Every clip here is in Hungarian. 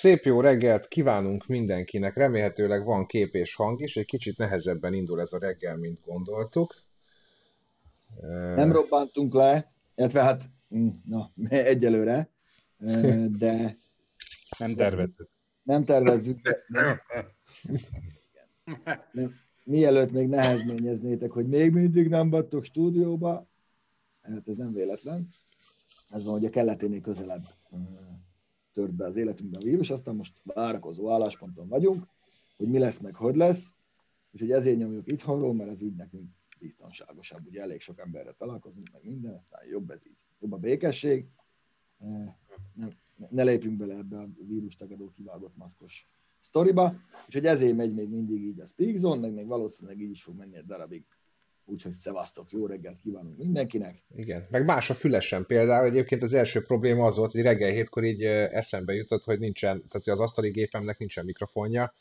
Szép jó reggelt kívánunk mindenkinek, remélhetőleg van kép és hang is, egy kicsit nehezebben indul ez a reggel, mint gondoltuk. Nem robbantunk le, illetve hát, mm, na, egyelőre, de... Nem tervezzük. Nem tervezzük, de, de, de mielőtt még nehezményeznétek, hogy még mindig nem vagytok stúdióba, hát ez nem véletlen, ez van, hogy a kelleténél közelebb tört be az életünkben a vírus, aztán most várakozó állásponton vagyunk, hogy mi lesz, meg hogy lesz, úgyhogy ezért nyomjuk itthonról, mert ez így nekünk biztonságosabb, ugye elég sok emberre találkozunk, meg minden, aztán jobb ez így, jobb a békesség, ne, ne lépjünk bele ebbe a vírus tagadó kivágott maszkos sztoriba, úgyhogy ezért megy még mindig így a Speak Zone, meg még valószínűleg így is fog menni egy darabig Úgyhogy szevasztok, jó reggelt kívánunk mindenkinek. Igen, meg más a fülesen például. Egyébként az első probléma az volt, hogy reggel hétkor így eszembe jutott, hogy nincsen, tehát az asztali gépemnek nincsen mikrofonja,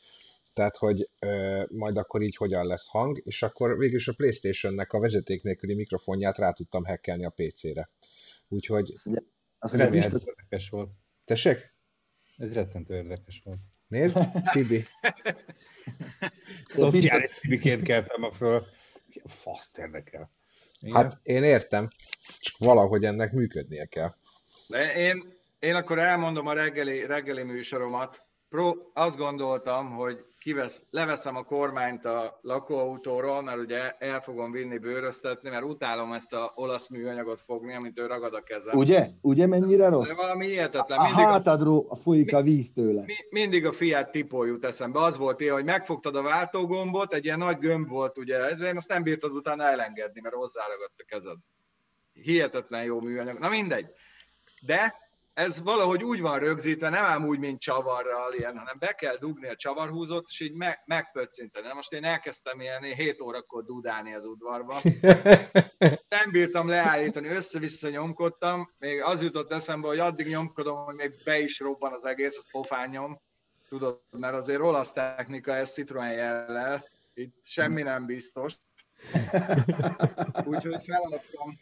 tehát hogy ö, majd akkor így hogyan lesz hang, és akkor végül a Playstation-nek a vezeték nélküli mikrofonját rá tudtam hackelni a PC-re. Úgyhogy azt mondja, azt mondja, érdekes volt. Tessék? Ez rettentő érdekes volt. Nézd, Tibi. Szociális Tibiként keltem a föl. Faszt érdekel. Igen? Hát én értem, csak valahogy ennek működnie kell. De én, én akkor elmondom a reggeli, reggeli műsoromat. Pro, azt gondoltam, hogy kivesz, leveszem a kormányt a lakóautóról, mert ugye el fogom vinni bőröztetni, mert utálom ezt a olasz műanyagot fogni, amit ő ragad a kezem. Ugye? Ugye mennyire rossz? De valami hihetetlen. Mindig a hátadról folyik a víz tőle. Mi, mindig a Fiat Tipo jut eszembe. Az volt ilyen, hogy megfogtad a váltógombot, egy ilyen nagy gömb volt, ugye, ezért azt nem bírtad utána elengedni, mert hozzáragadt a kezed. Hihetetlen jó műanyag. Na mindegy. De ez valahogy úgy van rögzítve, nem ám úgy, mint csavarral ilyen, hanem be kell dugni a csavarhúzót, és így meg, megpöccinteni. Most én elkezdtem ilyen 7 órakor dudálni az udvarba. Nem bírtam leállítani, össze-vissza nyomkodtam. Még az jutott eszembe, hogy addig nyomkodom, hogy még be is robban az egész, az pofányom. Tudod, mert azért olasz technika, ez Citroen jellel. Itt semmi nem biztos. Úgyhogy feladtam,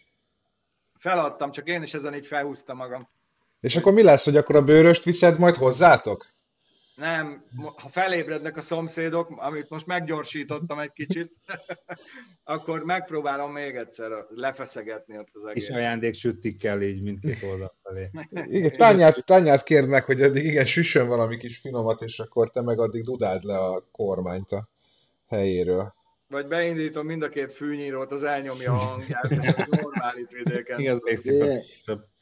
feladtam, csak én is ezen így felhúztam magam. És akkor mi lesz, hogy akkor a bőröst viszed majd hozzátok? Nem, ha felébrednek a szomszédok, amit most meggyorsítottam egy kicsit, akkor megpróbálom még egyszer lefeszegetni ott az egész. És ajándéksüttikkel így mindkét oldal felé. Igen, tányát, tányát kérd meg, hogy addig igen, süssön valami kis finomat, és akkor te meg addig dudáld le a kormányt a helyéről. Vagy beindítom mind a két fűnyírót, az elnyomja a hangját, és az normál itt vidéken. Igen, még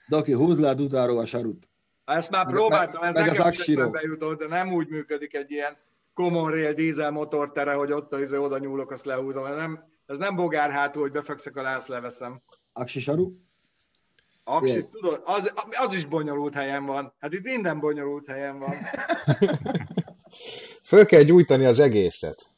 Daki, húzd le a dudáról a sarut. Ezt már próbáltam, ez meg nekem is eszembe jutott, de nem úgy működik egy ilyen common rail dízel motortere, hogy ott az izé oda nyúlok, azt lehúzom. Ez nem, ez nem bogár hátul, hogy befekszek alá, azt leveszem. Aksi saru? Aksi, yeah. tudod, az, az is bonyolult helyen van. Hát itt minden bonyolult helyen van. Föl kell gyújtani az egészet.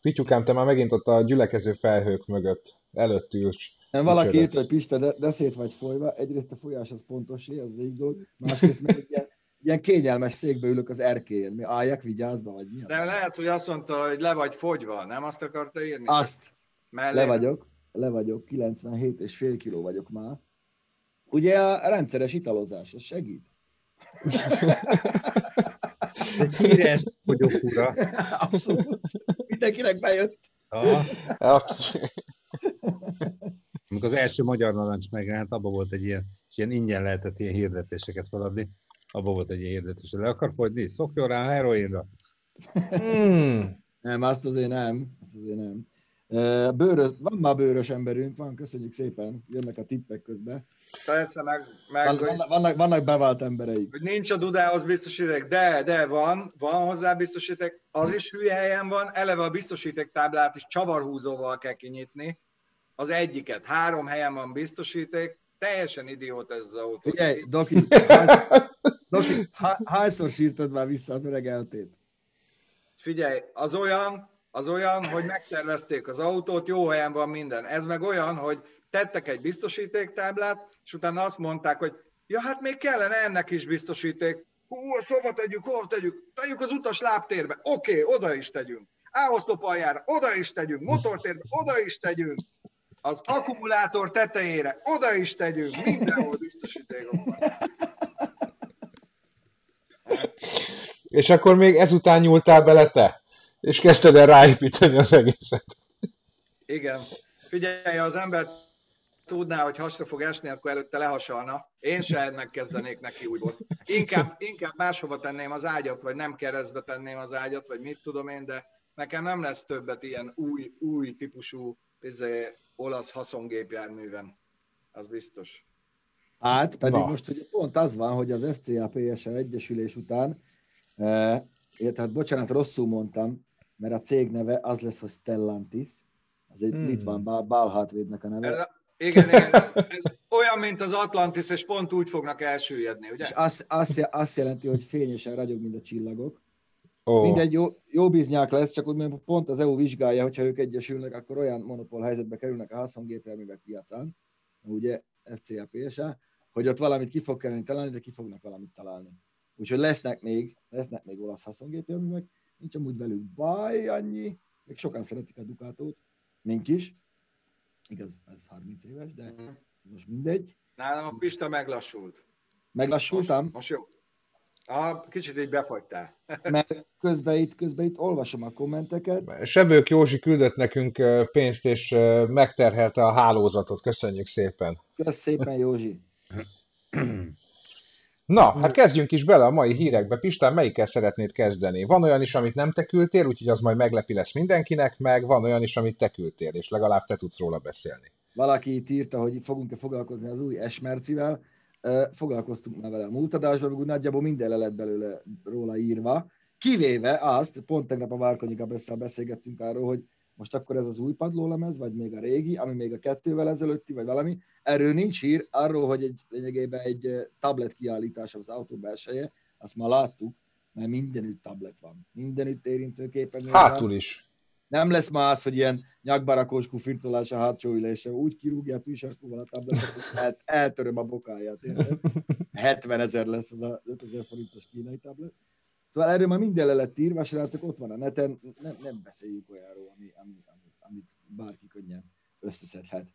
Pityukám, te már megint ott a gyülekező felhők mögött előtt ülsz. Nem, valaki írt, hogy Pista, de, de szét vagy folyva. Egyrészt a folyás az pontos, az egy dolog. Másrészt meg egy ilyen, ilyen kényelmes székbe ülök az erkélyen. Mi álljak, vigyázba, vagy mi? De lehet, hogy azt mondta, hogy le vagy fogyva, nem azt akarta írni? Azt. Mellé. Le vagyok, le vagyok, 97 és fél kiló vagyok már. Ugye a rendszeres italozás, az segít. Ez híres fogyókúra. Abszolút. Mindenkinek bejött. Aha. Abszolút. Amikor az első magyar narancs megjelent, abban volt egy ilyen, és ilyen ingyen lehetett ilyen hirdetéseket feladni, abban volt egy ilyen hirdetés, le akar fogyni, szokjon rá heroinra. Hmm. Nem, azt azért nem. Azt azért nem. Bőrös, van már bőrös emberünk, van, köszönjük szépen, jönnek a tippek közben. Persze, meg, meg van, vannak, vannak, vannak bevált embereik. Hogy nincs a Dudához biztosíték, de, de van, van hozzá biztosíték, az is hülye helyen van, eleve a biztosíték táblát is csavarhúzóval kell kinyitni, az egyiket. Három helyen van biztosíték, teljesen idiót ez az autó. Figyelj, Doki, hányszor, Doki, hányszor sírtad már vissza az öreg eltét? Figyelj, az olyan, az olyan, hogy megtervezték az autót, jó helyen van minden. Ez meg olyan, hogy tettek egy biztosítéktáblát, és utána azt mondták, hogy ja, hát még kellene ennek is biztosíték. Hú, szóval tegyük, hol tegyük? Tegyük az utas lábtérbe. Oké, okay, oda is tegyünk. Áoszlop aljára, oda is tegyünk. Motortérbe, oda is tegyünk az akkumulátor tetejére oda is tegyünk, mindenhol biztosítékok van. És akkor még ezután nyúltál bele te, és kezdted el ráépíteni az egészet. Igen. Figyelj, az ember tudná, hogy hasra fog esni, akkor előtte lehasalna. Én se megkezdenék neki újból. Inkább, inkább máshova tenném az ágyat, vagy nem keresztbe tenném az ágyat, vagy mit tudom én, de nekem nem lesz többet ilyen új, új típusú izé, olasz haszongépjárműven. Az biztos. Hát, pedig Na. most ugye pont az van, hogy az FCA PSA egyesülés után, e, tehát bocsánat, rosszul mondtam, mert a cég neve az lesz, hogy Stellantis, az egy hmm. litván bálhátvédnek a neve. Ez, igen, igen ez, ez olyan, mint az Atlantis, és pont úgy fognak elsüllyedni, ugye? És azt, azt, azt jelenti, hogy fényesen ragyog, mint a csillagok. Oh. Mindegy, jó, jó biznyák lesz, csak úgy mondjuk pont az EU vizsgálja, hogyha ők egyesülnek, akkor olyan monopól helyzetbe kerülnek a haszongépjárművek piacán, ugye FCA, PSA, hogy ott valamit ki fog kelleni találni, de ki fognak valamit találni. Úgyhogy lesznek még, lesznek még olasz haszongépjárművek, nincs amúgy velük baj annyi, még sokan szeretik a Ducatót, nincs is, igaz, ez 30 éves, de mhm. most mindegy. Nálam a Pista meglassult. Meglassultam? Most, most jó. Ah, kicsit így befagytál. Mert közben itt, közben itt olvasom a kommenteket. Sebők Józsi küldött nekünk pénzt, és megterhelte a hálózatot. Köszönjük szépen. Köszönjük szépen, Józsi. Na, hát kezdjünk is bele a mai hírekbe. Pistán, melyikkel szeretnéd kezdeni? Van olyan is, amit nem te küldtél, úgyhogy az majd meglepi lesz mindenkinek, meg van olyan is, amit te küldtél, és legalább te tudsz róla beszélni. Valaki itt írta, hogy fogunk-e foglalkozni az új Esmercivel. Foglalkoztunk már vele a múlt adásban, nagyjából minden le lett belőle róla írva. Kivéve azt, pont tegnap a Várkonyiga beszélgettünk arról, hogy most akkor ez az új padlólemez, vagy még a régi, ami még a kettővel ezelőtti, vagy valami. Erről nincs hír, arról, hogy egy, lényegében egy tablet kiállítás az autó belseje, azt ma láttuk, mert mindenütt tablet van. Mindenütt érintőképen. Hátul is. Nem lesz már az, hogy ilyen nyakbarakós kufircolás a hátsó ülése. Úgy kirúgja a tűsarkóval a tabletet, hogy el, eltöröm a bokáját. Érted? 70 ezer lesz az a 5000 forintos kínai tablet. Szóval erről már minden le lett írva, srácok, ott van a neten, nem, nem beszéljük olyanról, ami, ami, ami, amit bárki könnyen összeszedhet.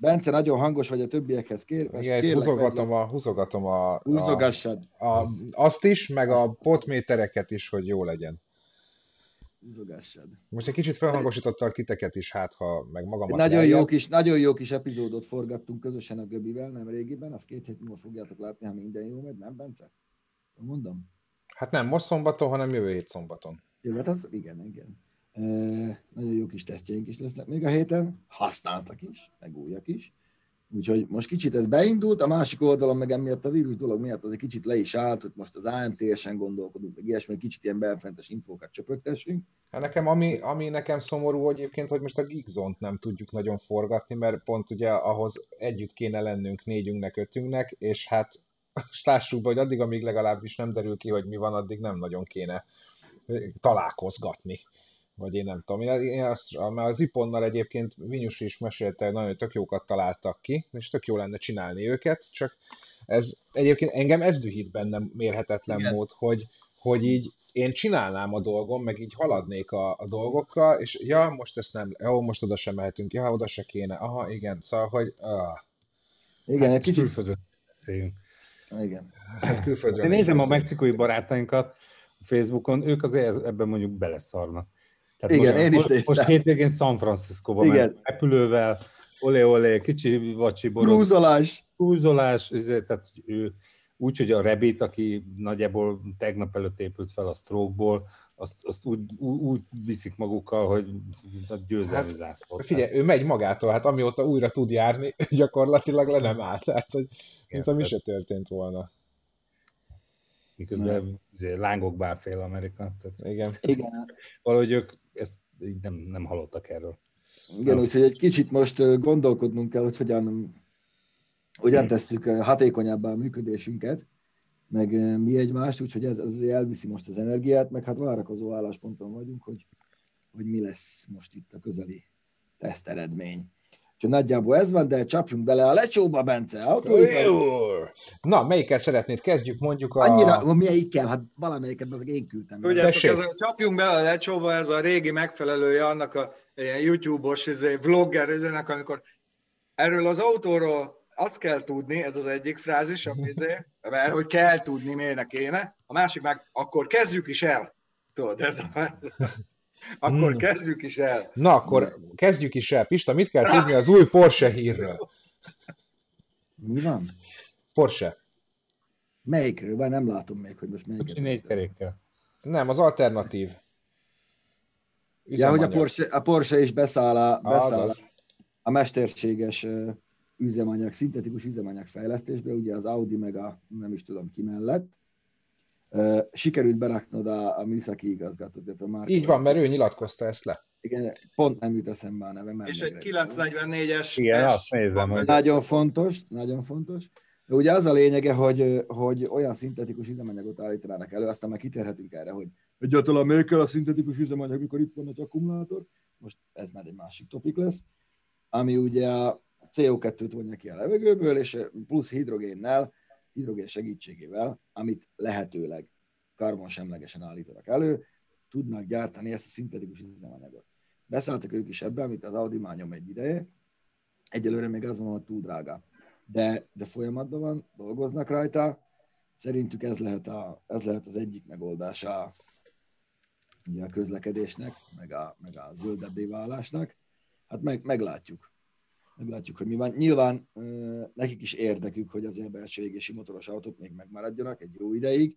Bence, nagyon hangos vagy a többiekhez. Kér, Igen, kérlek, húzogatom a, húzogatom a. A, a, azt is, meg azt. a potmétereket is, hogy jó legyen. Húzogassad. Most egy kicsit felhangosítottak titeket is, hát ha meg magamat nagyon jó, kis, nagyon jó kis epizódot forgattunk közösen a Göbivel, nem régiben, azt két hét múlva fogjátok látni, ha minden jó megy, nem Bence? Mondom. Hát nem most szombaton, hanem jövő hét szombaton. Jó, hát az igen, igen. E, nagyon jó kis tesztjeink is lesznek még a héten, használtak is, meg újak is. Úgyhogy most kicsit ez beindult, a másik oldalon meg emiatt a vírus dolog miatt az egy kicsit le is állt, hogy most az AMTS-en gondolkodunk, meg ilyesmi, kicsit ilyen belfentes infókat csöpögtessünk. Hát nekem, ami, ami nekem szomorú hogy egyébként, hogy most a Geekzone-t nem tudjuk nagyon forgatni, mert pont ugye ahhoz együtt kéne lennünk négyünknek, ötünknek, és hát és lássuk be, hogy addig, amíg legalábbis nem derül ki, hogy mi van, addig nem nagyon kéne találkozgatni. Vagy én nem tudom. Én azt, mert az Iponnal egyébként Vinyus is mesélte, hogy nagyon tök jókat találtak ki, és tök jó lenne csinálni őket, csak ez egyébként engem ez dühít bennem mérhetetlen Igen. mód, hogy, hogy így én csinálnám a dolgom, meg így haladnék a, a dolgokkal, és ja, most ezt nem, jó, most oda sem mehetünk, ja, oda se kéne, aha, igen, szóval, hogy ah. Igen, hát, egy kicsit... Beszéljünk. Igen. Hát külföldről. Én nézem a mexikói barátainkat a Facebookon, ők azért ebben mondjuk beleszarnak. Tehát Igen, most, én is néztem. Most hétvégén San Francisco-ba Igen. repülővel, olé, olé, kicsi vacsi boroz. Krúzolás. Krúzolás, tehát ő úgy, hogy a Rebit, aki nagyjából tegnap előtt épült fel a stroke azt, azt úgy, úgy, úgy viszik magukkal, hogy a győzelmi hát, zászlót. Figyelj, ő megy magától, hát amióta újra tud járni, gyakorlatilag le nem állt. Tehát, hogy mint ami se történt volna. Miközben lángok bár fél Amerika. Tehát Igen. Igen. Valahogy ők ezt nem, nem hallottak erről. Igen, úgyhogy egy kicsit most gondolkodnunk kell, hogy hogyan, hogyan tesszük hatékonyabbá a működésünket, meg mi egymást, úgyhogy ez, ez elviszi most az energiát, meg hát várakozó állásponton vagyunk, hogy, hogy mi lesz most itt a közeli teszteredmény. Úgyhogy nagyjából ez van, de csapjunk bele a lecsóba, Bence. Autóipar. Na, melyikkel szeretnéd? Kezdjük mondjuk a... Annyira, melyikkel? Hát valamelyiket az én küldtem. Ugye, ez a, csapjunk bele a lecsóba, ez a régi megfelelője annak a ilyen YouTube-os izé, vlogger, izének, amikor erről az autóról azt kell tudni, ez az egyik frázis, ami izé, mert hogy kell tudni, miért kéne, A másik meg, akkor kezdjük is el. Tudod, ez a... Akkor Hmm. kezdjük is el. Na, akkor kezdjük is el. Pista, mit kell tudni az új Porsche hírről? Mi van? Porsche. Melyikről? Bár nem látom még, hogy most melyiket. négy kerékkel. Nem, az alternatív. Ja, hogy a Üzemanyag. Porsche, a Porsche is beszáll a, beszáll Azaz. a mesterséges üzemanyag, szintetikus üzemanyag fejlesztésbe, ugye az Audi meg a nem is tudom ki mellett. Sikerült beraknod a, a műszaki igazgatót, Márko. Így van, mert ő nyilatkozta ezt le. Igen, pont nem jut eszembe a neve. És egy megrecsem. 944-es Igen, azt nézem, hogy-. Nagyon fontos, nagyon fontos. De ugye az a lényege, hogy, hogy olyan szintetikus üzemanyagot állítanának elő, aztán már kitérhetünk erre, hogy egyáltalán miért kell a szintetikus üzemanyag, mikor itt van az akkumulátor. Most ez már egy másik topik lesz, ami ugye a CO2-t vonja ki a levegőből, és plusz hidrogénnel, hidrogén segítségével, amit lehetőleg karbonsemlegesen állítanak elő, tudnak gyártani ezt a szintetikus üzemanyagot. Beszálltak ők is ebbe, amit az Audi már nyom egy ideje, egyelőre még az van, hogy túl drága. De, de folyamatban van, dolgoznak rajta. Szerintük ez lehet, a, ez lehet az egyik megoldása ugye a közlekedésnek, meg a, meg a zöldebbé válásnak. Hát meg, meglátjuk. Meglátjuk, hogy mi van. Nyilván nekik is érdekük, hogy azért belső égési motoros autók még megmaradjanak egy jó ideig.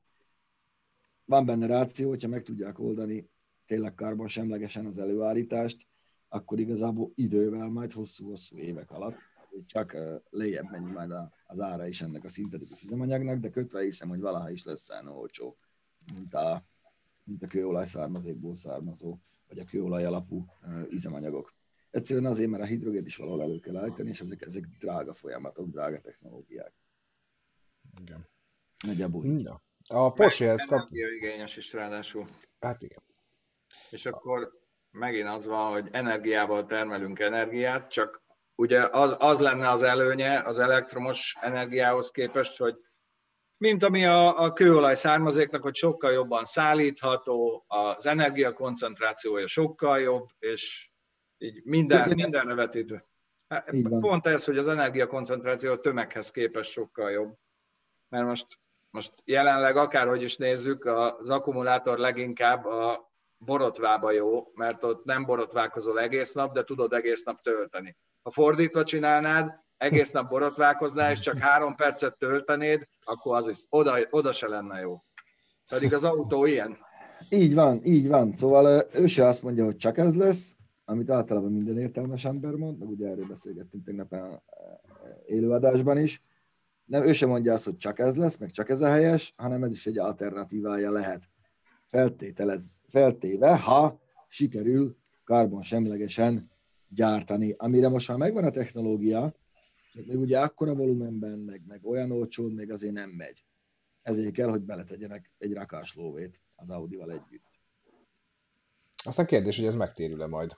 Van benne ráció, hogyha meg tudják oldani tényleg karbonsemlegesen az előállítást, akkor igazából idővel, majd hosszú-hosszú évek alatt csak lejjebb megy majd az ára is ennek a szintetikus üzemanyagnak, de kötve hiszem, hogy valaha is lesz olyan olcsó, mint a, mint a kőolaj származékból származó, vagy a kőolaj alapú üzemanyagok. Egyszerűen azért, mert a hidrogét is valahol elő kell állítani, és ezek, ezek drága folyamatok, drága technológiák. Igen. Nagyjából így. Na. A Porschehez kap... Energiaigényes is ráadásul. Hát igen. És akkor megint az van, hogy energiával termelünk energiát, csak ugye az, az lenne az előnye az elektromos energiához képest, hogy mint ami a, a kőolaj származéknak, hogy sokkal jobban szállítható, az energia koncentrációja sokkal jobb, és így minden, Igen. mindenre vetítve. Hát. Pont ez, hogy az energia koncentráció a tömeghez képest sokkal jobb. Mert most, most jelenleg akárhogy is nézzük, az akkumulátor leginkább a borotvába jó, mert ott nem borotválkozol egész nap, de tudod egész nap tölteni. Ha fordítva csinálnád, egész nap borotválkoznál, és csak három percet töltenéd, akkor az is, oda, oda se lenne jó. Pedig az autó ilyen. Így van, így van. Szóval ő se azt mondja, hogy csak ez lesz, amit általában minden értelmes ember mond, meg ugye erről beszélgettünk tegnap a élőadásban is. Nem, ő sem mondja azt, hogy csak ez lesz, meg csak ez a helyes, hanem ez is egy alternatívája lehet. Feltételez, feltéve, ha sikerül karbonsemlegesen gyártani, amire most már megvan a technológia, csak még ugye akkora volumenben, meg, meg olyan olcsón még azért nem megy. Ezért kell, hogy beletegyenek egy rakás lóvét az Audival együtt. Aztán kérdés, hogy ez megtérül-e majd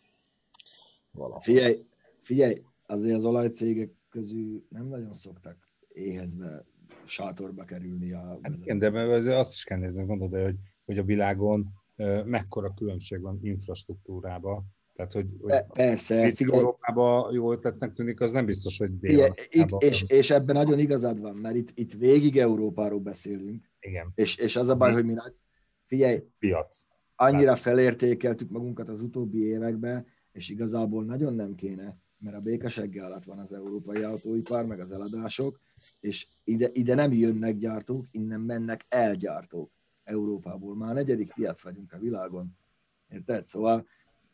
valahol. Figyelj, figyelj, azért az olajcégek közül nem nagyon szoktak éhezbe, sátorba kerülni a Hát igen, de azt is kell nézni, gondolod, hogy, hogy a világon mekkora különbség van infrastruktúrában. Tehát, hogy, hogy Pe- Persze, figyelj, Európában jó ötletnek tűnik, az nem biztos, hogy Dél-Amerikában. és, és ebben nagyon igazad van, mert itt, itt végig Európáról beszélünk, Igen, és, és az a baj, hogy mi nagy, figyelj, piac. annyira felértékeltük magunkat az utóbbi években, és igazából nagyon nem kéne, mert a békasegge alatt van az európai autóipar, meg az eladások, és ide, ide nem jönnek gyártók, innen mennek elgyártók Európából. Már a negyedik piac vagyunk a világon. Érted? Szóval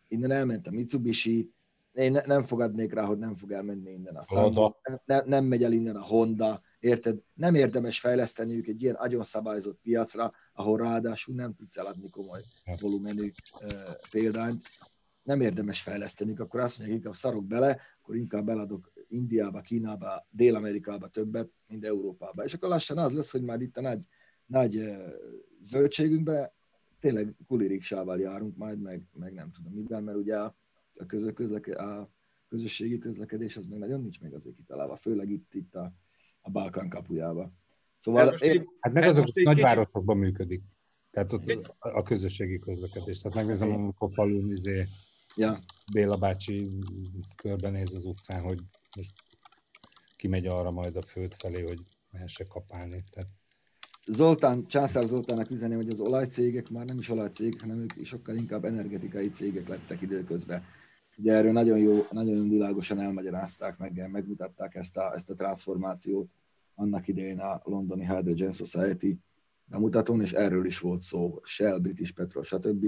innen elment a Mitsubishi, én ne, nem fogadnék rá, hogy nem fog elmenni innen a Honda. nem, nem, nem megy el innen a Honda, érted? Nem érdemes fejleszteniük egy ilyen agyon szabályozott piacra, ahol ráadásul nem tudsz eladni komoly volumenű ö, példányt. Nem érdemes fejleszteniük, akkor azt mondják, inkább szarok bele, akkor inkább eladok Indiába, Kínába, Dél-Amerikába többet, mint Európába. És akkor lassan az lesz, hogy már itt a nagy, nagy zöldségünkben tényleg kuliriksával járunk majd, meg, meg nem tudom mivel, mert ugye a, közö, közleke, a közösségi közlekedés az még nagyon nincs még azért kitalálva, főleg itt, itt a, a Balkán kapujába. Szóval most én, így, Hát meg Ez azok nagyvárosokban működik. Tehát ott Kicsit- a a közösségi közlekedés. Tehát megnézem, amikor falun izé, ja, Béla bácsi körbenéz az utcán, hogy most kimegy arra majd a föld felé, hogy mehesse kapálni. Tehát Zoltán, Császár Zoltánnak üzeném, hogy az olajcégek már nem is olajcégek, hanem ők sokkal inkább energetikai cégek lettek időközben. Ugye erről nagyon jó, nagyon világosan elmagyarázták, meg, megmutatták ezt a, ezt a transformációt annak idején a londoni Hydrogen Society bemutatón, és erről is volt szó, Shell, British Petrol, stb.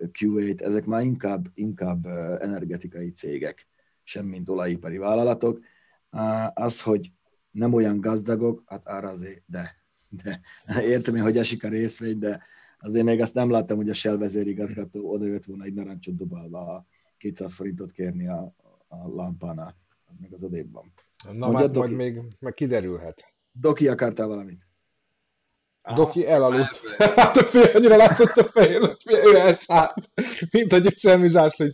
Q8, ezek már inkább, inkább energetikai cégek, sem mint olajipari vállalatok. Az, hogy nem olyan gazdagok, hát arra azért, de, de értem én, hogy esik a részvény, de azért még azt nem láttam, hogy a Shell vezérigazgató oda jött volna egy narancsot dobálva a 200 forintot kérni a, a lámpánál. Az még az odébb van. Na, majd, majd még meg kiderülhet. Doki, akartál valamit? Doki elaludt. Hát a fél, annyira látszott a fején, hogy ő elszállt, mint egy szemüzászló.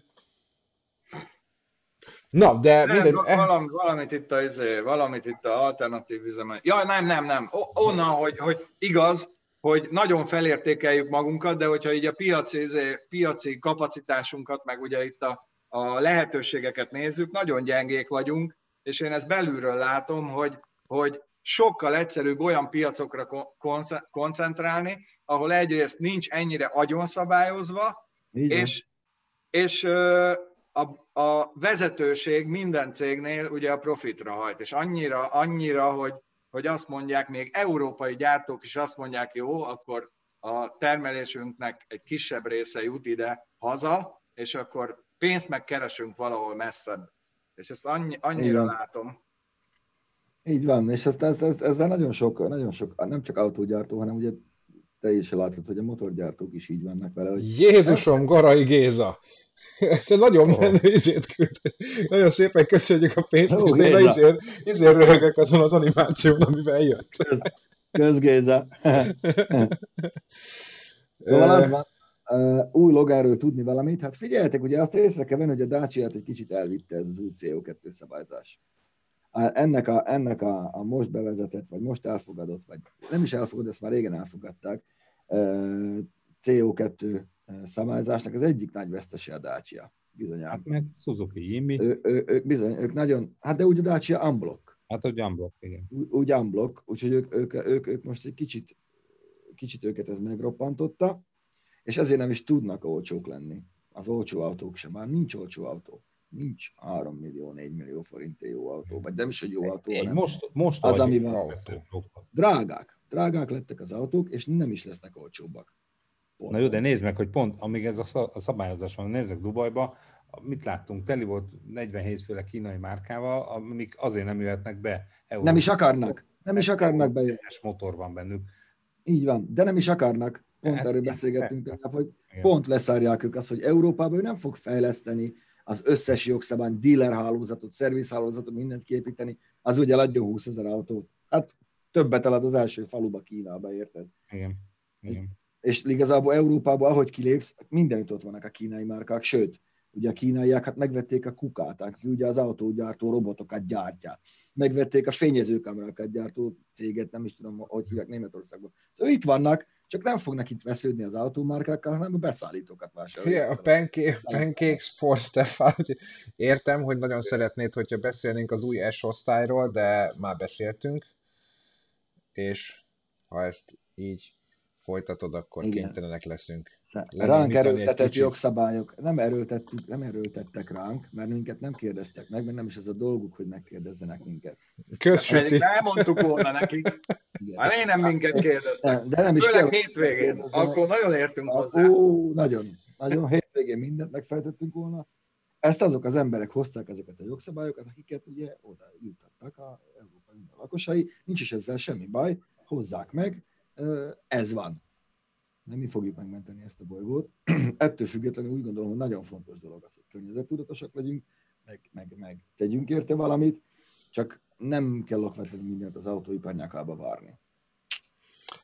Na, de nem, minden... Valami, valamit itt a, izé, valamit itt a alternatív üzemet. Ja, nem, nem, nem. Onnan, hogy, hogy igaz, hogy nagyon felértékeljük magunkat, de hogyha így a piaci, izé, piaci kapacitásunkat, meg ugye itt a, a lehetőségeket nézzük, nagyon gyengék vagyunk, és én ezt belülről látom, hogy, hogy sokkal egyszerűbb olyan piacokra koncentrálni, ahol egyrészt nincs ennyire agyonszabályozva, és, és a, a vezetőség minden cégnél ugye a profitra hajt, és annyira, annyira, hogy, hogy azt mondják, még európai gyártók is azt mondják, jó, akkor a termelésünknek egy kisebb része jut ide haza, és akkor pénzt megkeresünk valahol messzebb. És ezt annyi, annyira Igen. látom. Így van, és ezt, ez, ez, ezzel nagyon sok, nagyon sok, nem csak autógyártó, hanem ugye te is látod, hogy a motorgyártók is így vannak vele. Hogy Jézusom, ezt... Garai Géza! Ezt nagyon oh. menő izét küld. Nagyon szépen köszönjük a pénzt, oh, és én izért, izért röhögök azon az animáción, amivel jött. Köz, köz Géza. szóval az van, uh, új logáról tudni valamit. Hát figyeljetek, ugye azt észre kell venni, hogy a dacia egy kicsit elvitte ez az új CO2 szabályzás ennek, a, ennek a, a most bevezetett, vagy most elfogadott, vagy nem is elfogadott, ezt már régen elfogadták, CO2 szabályzásnak az egyik nagy vesztese a Dacia. Bizonyám. Hát meg Suzuki Jimmy. Ő, ő, ők bizony, ők nagyon, hát de úgy a Dacia unblock. Hát, hogy unblock, igen. Úgy, úgy unblock, úgyhogy ők, ők, ők, ők most egy kicsit, kicsit őket ez megroppantotta, és ezért nem is tudnak olcsók lenni. Az olcsó autók sem, már nincs olcsó autó nincs 3 millió, 4 millió forint jó autó, vagy nem is egy jó autó, hanem most, most az, ami van. Drágák. Drágák lettek az autók, és nem is lesznek olcsóbbak. Pont. Na jó, de nézd meg, hogy pont amíg ez a szabályozás van, nézzek Dubajba, mit láttunk, teli volt 47 féle kínai márkával, amik azért nem jöhetnek be. Európa. Nem is akarnak. Nem is akarnak bejönni. motor van bennük. Így van, de nem is akarnak. Pont hát, erről beszélgettünk tegnap, hogy pont leszárják ők azt, hogy Európában ő nem fog fejleszteni az összes jogszabály, dealer hálózatot, szerviz hálózatot, mindent képíteni, az ugye adjon 20 ezer autót. Hát többet elad az első faluba Kínába, érted? Igen. Igen. És igazából Európában, ahogy kilépsz, mindenütt ott vannak a kínai márkák, sőt, ugye a kínaiak hát megvették a kukát, aki ugye az autógyártó robotokat gyártja. Megvették a fényezőkamerákat gyártó céget, nem is tudom, hogy hívják Németországban. Szóval itt vannak, csak nem fognak itt vesződni az autómárkákkal, hanem a beszállítókat vásárolni. a pancake, Pancakes for Stefan, értem, hogy nagyon szeretnéd, hogyha beszélnénk az új S osztályról, de már beszéltünk, és ha ezt így folytatod, akkor Igen. kénytelenek leszünk. Ránk erőltetett jogszabályok, nem, erőltettük, nem erőltettek ránk, mert minket nem kérdeztek meg, mert nem is ez a dolguk, hogy megkérdezzenek minket. Köszönjük. Elmondtuk volna nekik. Már én nem minket kérdeztek. De nem is Főleg hétvégén, akkor nagyon értünk hozzá. Ó, nagyon, nagyon hétvégén mindent megfejtettünk volna. Ezt azok az emberek hozták ezeket a jogszabályokat, akiket ugye oda juttattak a európai lakosai. Nincs is ezzel semmi baj, hozzák meg, ez van. Nem mi fogjuk megmenteni ezt a bolygót. Ettől függetlenül úgy gondolom, hogy nagyon fontos dolog az, hogy környezettudatosak legyünk, meg, meg, meg tegyünk érte valamit, csak nem kell okvetlenül mindent az autóipar nyakába várni.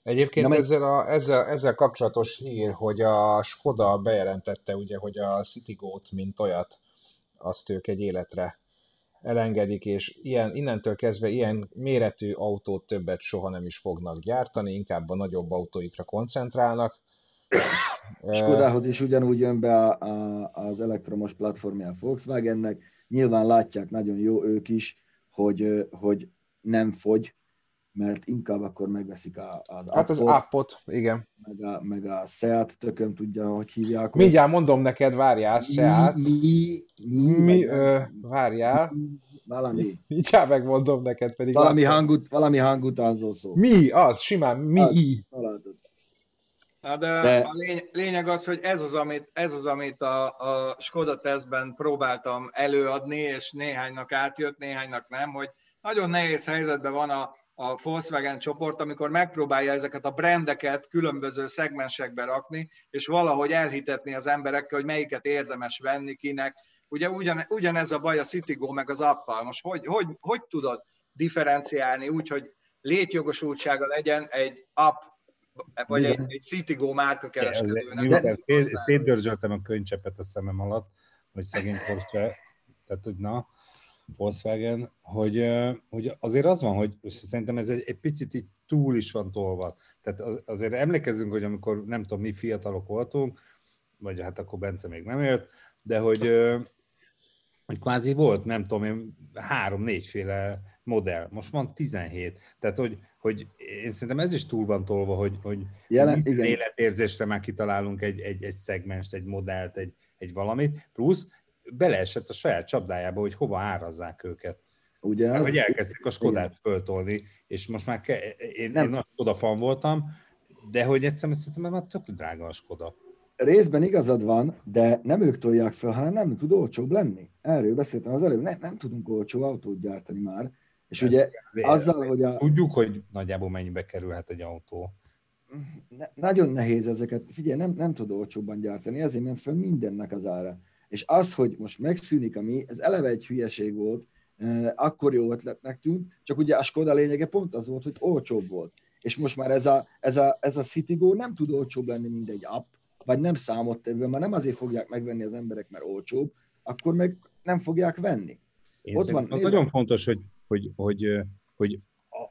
Egyébként Na, ezzel, a, ezzel, ezzel kapcsolatos hír, hogy a Skoda bejelentette, ugye, hogy a Citigo-t, mint olyat, azt ők egy életre elengedik, és ilyen, innentől kezdve ilyen méretű autót többet soha nem is fognak gyártani, inkább a nagyobb autóikra koncentrálnak. Skodához is ugyanúgy jön be a, a, az elektromos platformja a Volkswagennek. Nyilván látják nagyon jó ők is, hogy, hogy nem fogy, mert inkább akkor megveszik a, az Hát az appot, igen. Meg a, meg a Seat, tököm tudja, hogy hívják. Mindjárt mondom neked, várjál, Seat. Mi, mi, mi, mi ö, várjál. Valami. Mindjárt megmondom neked pedig. Valami, hangut, valami hangutánzó szó. Mi, az, simán, mi. Az, Na de, de a lény, lényeg az, hogy ez az, amit, ez az, amit a, a Skoda tesztben próbáltam előadni, és néhánynak átjött, néhánynak nem, hogy nagyon nehéz helyzetben van a, a Volkswagen csoport, amikor megpróbálja ezeket a brendeket különböző szegmensekbe rakni, és valahogy elhitetni az emberekkel, hogy melyiket érdemes venni, kinek. Ugye ugyan, ugyanez a baj a Citigo meg az appal. Most hogy, hogy, hogy tudod differenciálni úgy, hogy létjogosultsága legyen egy app vagy egy, egy Citigo márka kereskedőnek. Szétdörzsöltem a könycsepet a szemem alatt, hogy szegény Porsche, tehát hogy na, Volkswagen, hogy, hogy azért az van, hogy szerintem ez egy, egy picit így túl is van tolva. Tehát azért emlékezzünk, hogy amikor nem tudom, mi fiatalok voltunk, vagy hát akkor Bence még nem élt, de hogy, hogy kvázi volt, nem tudom én, három-négyféle modell, most van 17. Tehát, hogy, hogy én szerintem ez is túl van tolva, hogy, hogy Jelen, igen. életérzésre már kitalálunk egy, egy, egy szegmest, egy modellt, egy, egy valamit, plusz beleesett a saját csapdájába, hogy hova árazzák őket. Ugye az... Hogy elkezdték a Skodát föltolni, és most már ke- én, nem. én nagy Skoda fan voltam, de hogy egyszerűen szerintem már tök drága a Skoda. Részben igazad van, de nem ők tolják fel, hanem nem tud olcsóbb lenni. Erről beszéltem az előbb, ne, nem tudunk olcsó autót gyártani már. És ugye azzal, hogy a... Tudjuk, hogy nagyjából mennyibe kerülhet egy autó. Ne, nagyon nehéz ezeket, figyelj, nem, nem tud olcsóbban gyártani, ezért ment fel mindennek az ára. És az, hogy most megszűnik, ami, ez eleve egy hülyeség volt, akkor jó ötletnek tűnt, csak ugye a Skoda lényege pont az volt, hogy olcsóbb volt. És most már ez a, ez a, ez a Citigo nem tud olcsóbb lenni, mint egy app, vagy nem számottevő, már nem azért fogják megvenni az emberek, mert olcsóbb, akkor meg nem fogják venni. Én Ott van, nagyon fontos, hogy, hogy, hogy, hogy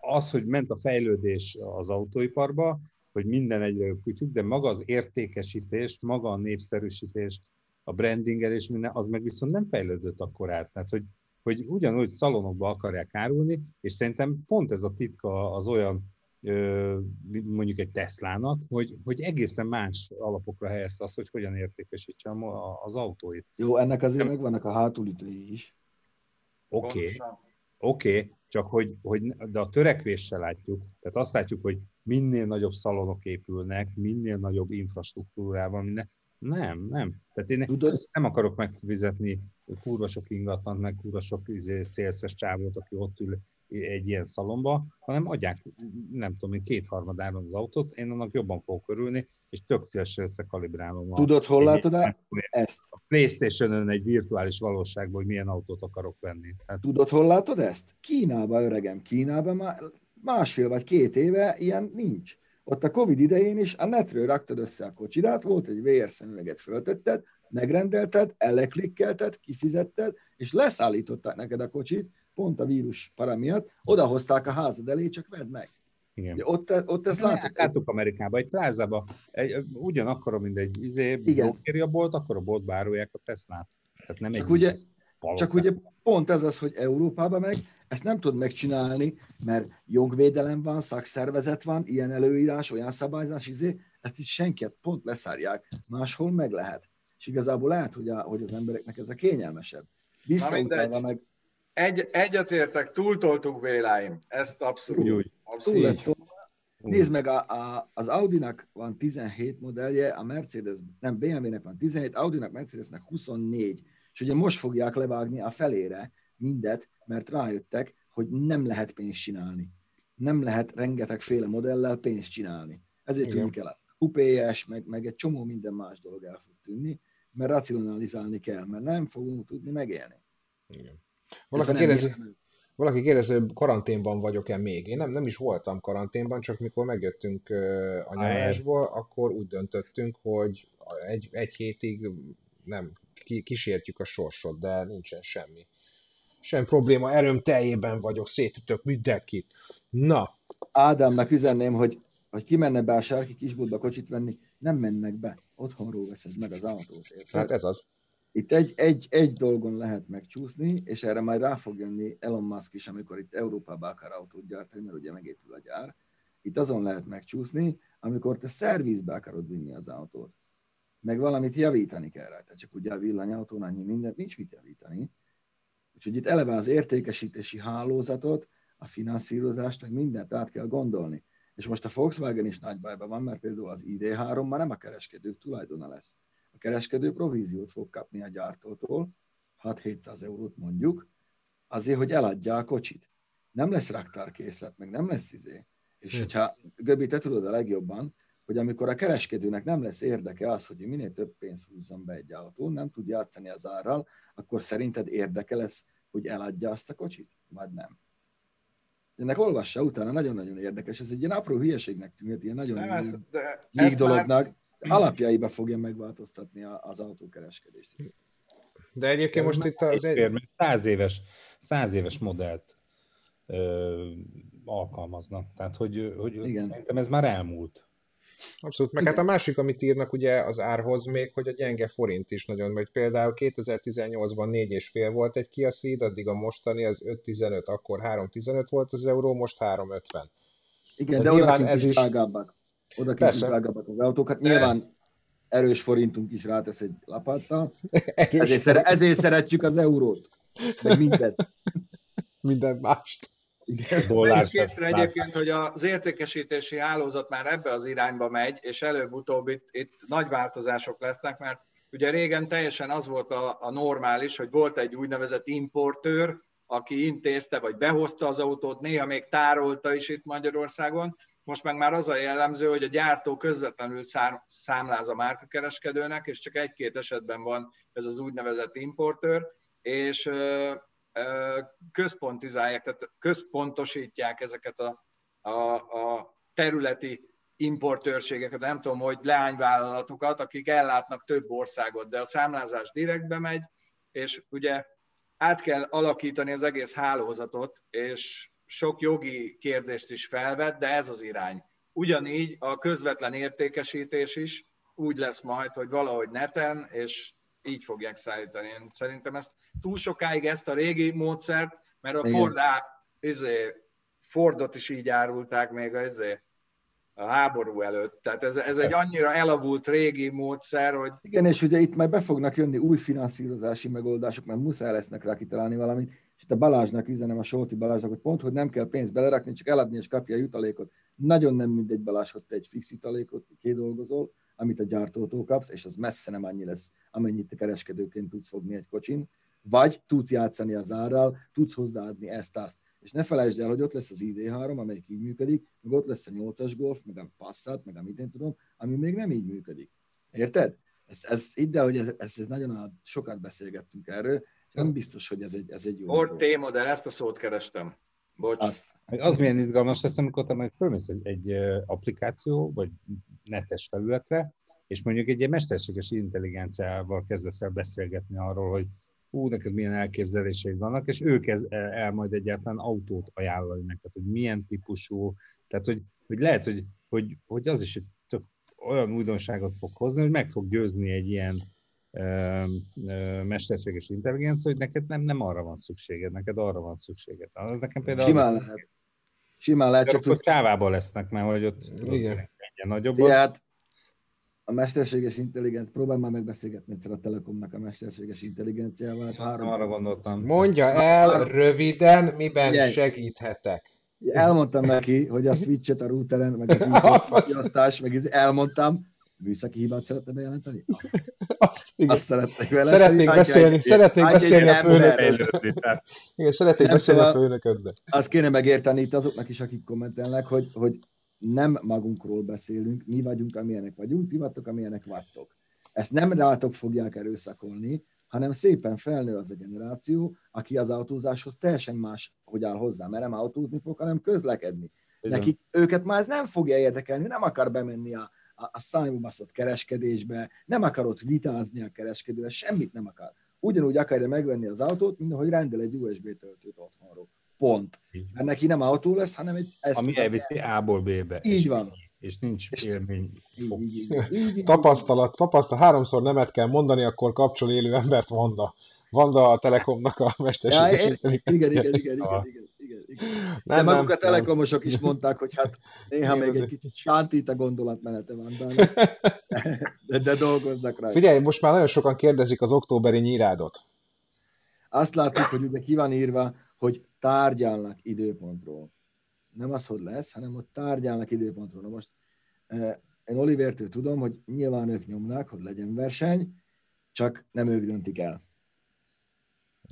az, hogy ment a fejlődés az autóiparba, hogy minden egyre jobb kütyük, de maga az értékesítés, maga a népszerűsítés, a brandingelés, minden, az meg viszont nem fejlődött akkor át. Tehát, hogy, hogy ugyanúgy szalonokba akarják árulni, és szerintem pont ez a titka az olyan mondjuk egy Teslának, hogy, hogy egészen más alapokra helyezte azt, hogy hogyan értékesítse az autóit. Jó, ennek azért megvannak a hátulütői is. Oké, okay. oké, okay. csak hogy, hogy, de a törekvéssel látjuk, tehát azt látjuk, hogy minél nagyobb szalonok épülnek, minél nagyobb infrastruktúrával, minden, nem, nem. Tehát én Tudod? nem akarok megfizetni kurva sok ingatlant, meg kurva sok izé, szélszes csávót, aki ott ül egy ilyen szalomba, hanem adják, nem tudom én, kétharmadáron az autót, én annak jobban fogok örülni, és tök szívesen összekalibrálom. Tudod, hol látod el? ezt? A Playstation-ön egy virtuális valóságban, hogy milyen autót akarok venni. Tehát... Tudod, hol látod ezt? Kínában, öregem, Kínában már másfél vagy két éve ilyen nincs. Ott a Covid idején is a netről raktad össze a kocsidát, volt egy VR szemüveget föltetted, megrendelted, eleklikkelted, kifizetted, és leszállították neked a kocsit, pont a vírus para miatt, odahozták a házad elé, csak vedd meg. Igen. Ugye ott, ott ezt láttuk. Láttuk Amerikában, egy plázába, egy, ugyanakkor, mint egy izé, a bolt, akkor a boltba árulják a Teslát. Tehát nem csak egy ugye, csak ugye pont ez az, hogy Európában meg ezt nem tud megcsinálni, mert jogvédelem van, szakszervezet van, ilyen előírás, olyan szabályzás, izé, ezt is senki pont leszárják. Máshol meg lehet. És igazából lehet, hogy, a, hogy az embereknek ez a kényelmesebb. Visszautalva meg... Egy, egyetértek, túltoltuk véláim. Ezt abszolút. Úgy, úgy. abszolút. Túl Nézd meg, a, a, az Audi-nak van 17 modellje, a Mercedes, nem BMW-nek van 17, Audi-nak, Mercedesnek 24. És ugye most fogják levágni a felére mindet, mert rájöttek, hogy nem lehet pénzt csinálni. Nem lehet rengeteg féle modellel pénzt csinálni. Ezért Igen. tűnik el azt. UPS, meg, meg egy csomó minden más dolog el fog tűnni, mert racionalizálni kell, mert nem fogunk tudni megélni. Igen. Valaki kérdezi, valaki kérdezi, hogy karanténban vagyok-e még. Én nem, nem is voltam karanténban, csak mikor megjöttünk a nyaralásból, akkor úgy döntöttünk, hogy egy, egy hétig nem kísértjük a sorsot, de nincsen semmi. Semmi probléma, erőm teljében vagyok, szétütök mindenkit. Na. Ádámnak üzenném, hogy, hogy kimenne be a sárki kisboltba kocsit venni, nem mennek be. Otthonról veszed meg az autót. Érted? Hát ez az. Itt egy, egy, egy dolgon lehet megcsúszni, és erre majd rá fog jönni Elon Musk is, amikor itt Európába akar autót gyártani, mert ugye megépül a gyár. Itt azon lehet megcsúszni, amikor te szervizbe akarod vinni az autót. Meg valamit javítani kell rá. csak ugye a villanyautón annyi mindent nincs mit javítani. Úgyhogy itt eleve az értékesítési hálózatot, a finanszírozást, meg mindent át kell gondolni. És most a Volkswagen is nagy bajban van, mert például az ID3 már nem a kereskedők tulajdona lesz. A kereskedő províziót fog kapni a gyártótól, 6-700 eurót mondjuk, azért, hogy eladja a kocsit. Nem lesz raktárkészlet, meg nem lesz izé. És hm. hogyha, Göbi, te tudod a legjobban, hogy amikor a kereskedőnek nem lesz érdeke az, hogy minél több pénzt húzzon be egy autón, nem tud játszani az árral, akkor szerinted érdeke lesz, hogy eladja azt a kocsit? Vagy nem? ennek olvassa utána, nagyon-nagyon érdekes. Ez egy ilyen apró hülyeségnek tűnt, ilyen nagyon ez, de dolognak. Már... Alapjaiba fogja megváltoztatni az autókereskedést. De egyébként most itt az... Egy... Száz éves, száz éves modellt ö, alkalmaznak. Tehát, hogy, hogy Igen. szerintem ez már elmúlt. Abszolút, meg hát a másik, amit írnak ugye az árhoz még, hogy a gyenge forint is nagyon, vagy például 2018-ban 4,5 volt egy Kia Ceed, addig a mostani az 5,15, akkor 3,15 volt az euró, most 3,50. Igen, de, de oda ez is drágábbak. Oda is drágábbak az autókat. Nyilván erős forintunk is rátesz egy lapáttal. ezért, szere, ezért szeretjük az eurót. Meg mindent. Minden mást. Vegyük készre egyébként, hogy az értékesítési hálózat már ebbe az irányba megy, és előbb-utóbb itt, itt nagy változások lesznek, mert ugye régen teljesen az volt a, a normális, hogy volt egy úgynevezett importőr, aki intézte, vagy behozta az autót, néha még tárolta is itt Magyarországon. Most meg már az a jellemző, hogy a gyártó közvetlenül számláz a márkakereskedőnek, és csak egy-két esetben van ez az úgynevezett importőr, és központizálják, tehát központosítják ezeket a, a, a területi importőrségeket, nem tudom, hogy leányvállalatokat, akik ellátnak több országot, de a számlázás direktbe megy, és ugye át kell alakítani az egész hálózatot, és sok jogi kérdést is felvet, de ez az irány. Ugyanígy a közvetlen értékesítés is úgy lesz majd, hogy valahogy neten, és így fogják szállítani. Én szerintem ezt túl sokáig ezt a régi módszert, mert a Ford, izé, Fordot is így árulták még a, izé, a háború előtt. Tehát ez, ez egy annyira elavult régi módszer, hogy... Igen, és ugye itt már be fognak jönni új finanszírozási megoldások, mert muszáj lesznek rá kitalálni valamit. És itt a Balázsnak üzenem, a Solti Balázsnak, hogy pont, hogy nem kell pénzt belerakni, csak eladni és kapja a jutalékot. Nagyon nem mindegy Balázs, hogy te egy fix jutalékot kidolgozol, amit a gyártótól kapsz, és az messze nem annyi lesz, amennyit te kereskedőként tudsz fogni egy kocsin, vagy tudsz játszani az árral, tudsz hozzáadni ezt-azt. És ne felejtsd el, hogy ott lesz az ID3, amelyik így működik, meg ott lesz a 8-as Golf, meg a Passat, meg amit én tudom, ami még nem így működik. Érted? Ez, ez ide, hogy ez, ez, ez nagyon sokat beszélgettünk erről, és nem biztos, hogy ez egy, ez egy jó. Ford T-modell, ezt a szót kerestem. Bocs. Azt. Az milyen izgalmas lesz, amikor te majd fölmész egy, egy applikáció, vagy netes felületre, és mondjuk egy ilyen mesterséges intelligenciával kezdesz el beszélgetni arról, hogy ú, neked milyen elképzeléseid vannak, és ő kezd el majd egyáltalán autót ajánlani neked, hogy milyen típusú, tehát hogy, hogy lehet, hogy, hogy, hogy az is tök olyan újdonságot fog hozni, hogy meg fog győzni egy ilyen ö, ö, mesterséges intelligencia, hogy neked nem, nem arra van szükséged, neked arra van szükséged. Az nekem például Simán az, lehet. Simán lehet, csak tud... kávában lesznek, mert hogy ott Igen. Egyen nagyobb. Tehát a mesterséges intelligencia, próbálj már megbeszélgetni egyszer a Telekomnak a mesterséges intelligenciával. Hát három Arra gondoltam. Mondja el röviden, miben Igen. segíthetek. Elmondtam neki, hogy a switchet a routeren, meg az e meg elmondtam, műszaki hibát szeretne bejelenteni? Azt, azt szeretnék bejelenteni. Szeretnék beszélni, egy, szeretnék beszélni a főnököddel. Igen, szeretnék beszélni a főnököddel. Azt kéne megérteni itt azoknak is, akik kommentelnek, hogy, hogy nem magunkról beszélünk, mi vagyunk, amilyenek vagyunk, ti vagytok, amilyenek vagytok. Ezt nem rátok fogják erőszakolni, hanem szépen felnő az a generáció, aki az autózáshoz teljesen más, hogy áll hozzá, mert nem autózni fog, hanem közlekedni. Nekik őket már ez nem fogja érdekelni, nem akar bemenni a, a, a szájmubaszott kereskedésbe, nem akar ott vitázni a kereskedővel, semmit nem akar. Ugyanúgy akarja megvenni az autót, mint ahogy rendel egy USB töltőt otthonról. Pont. Mert neki nem autó lesz, hanem egy eszköz. Ami elviszi A-ból B-be. Így van. és nincs élmény. Így, így, így, így, így. Tapasztalat, tapasztalat. Háromszor nemet kell mondani, akkor kapcsol élő embert Vanda. Vanda a Telekomnak a Ja, mesterséges intelligencia. igen, igen, igen, igen, igen, igen, igen. Nem, De maguk nem, a telekomosok is mondták, hogy hát néha Igen, még egy kicsit sántít a gondolatmenete van de, de dolgoznak rajta. Figyelj, most már nagyon sokan kérdezik az októberi nyírádot. Azt látjuk, hogy ugye ki van írva, hogy tárgyalnak időpontról. Nem az, hogy lesz, hanem hogy tárgyalnak időpontról. Na most eh, én Olivertől tudom, hogy nyilván ők nyomnak, hogy legyen verseny, csak nem ők döntik el.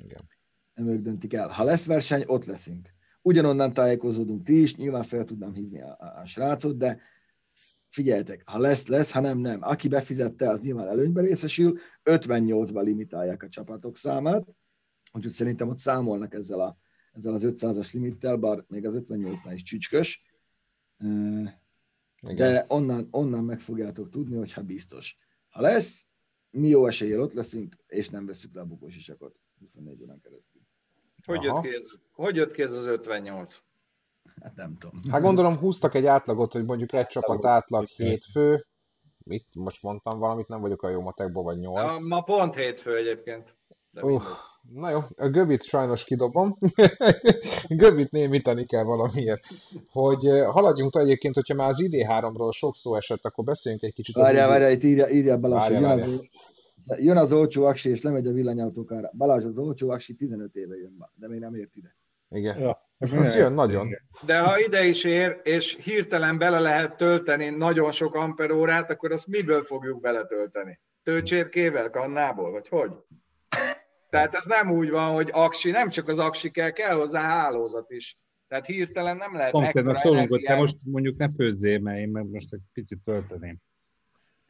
Igen. Nem ők döntik el. Ha lesz verseny, ott leszünk. Ugyanonnan tájékozódunk ti is, nyilván fel tudnám hívni a, a, a srácot, de figyeljetek, ha lesz, lesz, ha nem, nem. Aki befizette, az nyilván előnyben részesül, 58-ban limitálják a csapatok számát, úgyhogy szerintem ott számolnak ezzel, a, ezzel az 500-as limittel, bár még az 58-nál is csücskös, Igen. de onnan, onnan meg fogjátok tudni, hogy ha biztos. Ha lesz, mi jó eséllyel ott leszünk, és nem veszük le a bukós isakot 24 órán keresztül. Hogy jött, ki ez, hogy jött ki ez az 58? Hát nem tudom. Hát gondolom húztak egy átlagot, hogy mondjuk egy csapat átlag hétfő. Mit most mondtam valamit, nem vagyok a jó matekból, vagy A, nyolc. ma pont hétfő egyébként. De Uh. Na jó, a Göbit sajnos kidobom. Göbit némítani kell valamiért. Hogy eh, haladjunk egyébként, hogyha már az ID3-ról sok szó esett, akkor beszéljünk egy kicsit Várjál, várjál, itt írja, írja Balázs, hogy Várjál, jön az, jön az olcsó aksi, és lemegy a villanyautókára. Balázs, az olcsó aksi 15 éve jön ma, de még nem ért ide. Igen. Ja. Az jön nagyon. De ha ide is ér, és hirtelen bele lehet tölteni nagyon sok amperórát, akkor azt miből fogjuk beletölteni? Tőcsérkével, kannából, vagy hogy? Tehát ez nem úgy van, hogy aksi, nem csak az aksi kell, kell hozzá hálózat is. Tehát hirtelen nem lehet Konkrétan ekkora szólunk, hogy te most mondjuk ne főzzél, mert én meg most egy picit tölteném.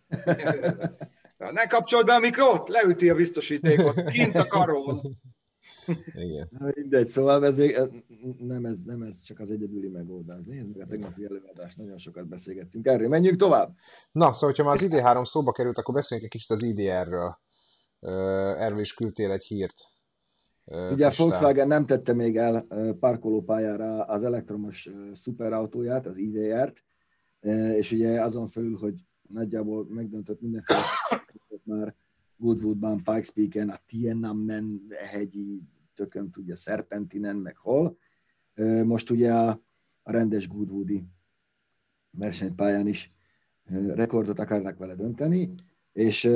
Ne kapcsold be a mikrot, leüti a biztosítékot, kint a karón. Igen. Na, Mindegy, szóval ez, ez, nem, ez, nem ez csak az egyedüli megoldás. Nézd meg a tegnapi előadást, nagyon sokat beszélgettünk erről. Menjünk tovább. Na, szóval, hogyha már az ID3 szóba került, akkor beszéljünk egy kicsit az IDR-ről. Erről is küldtél egy hírt. Ugye a. Volkswagen nem tette még el parkolópályára az elektromos szuperautóját, az IDR-t, és ugye azon felül, hogy nagyjából megdöntött mindenféle már Goodwoodban, Pikes Peak-en, a Tiananmen hegyi, tököm tudja, Serpentinen, meg hol. Most ugye a, a rendes Goodwoodi versenypályán is rekordot akarnak vele dönteni, és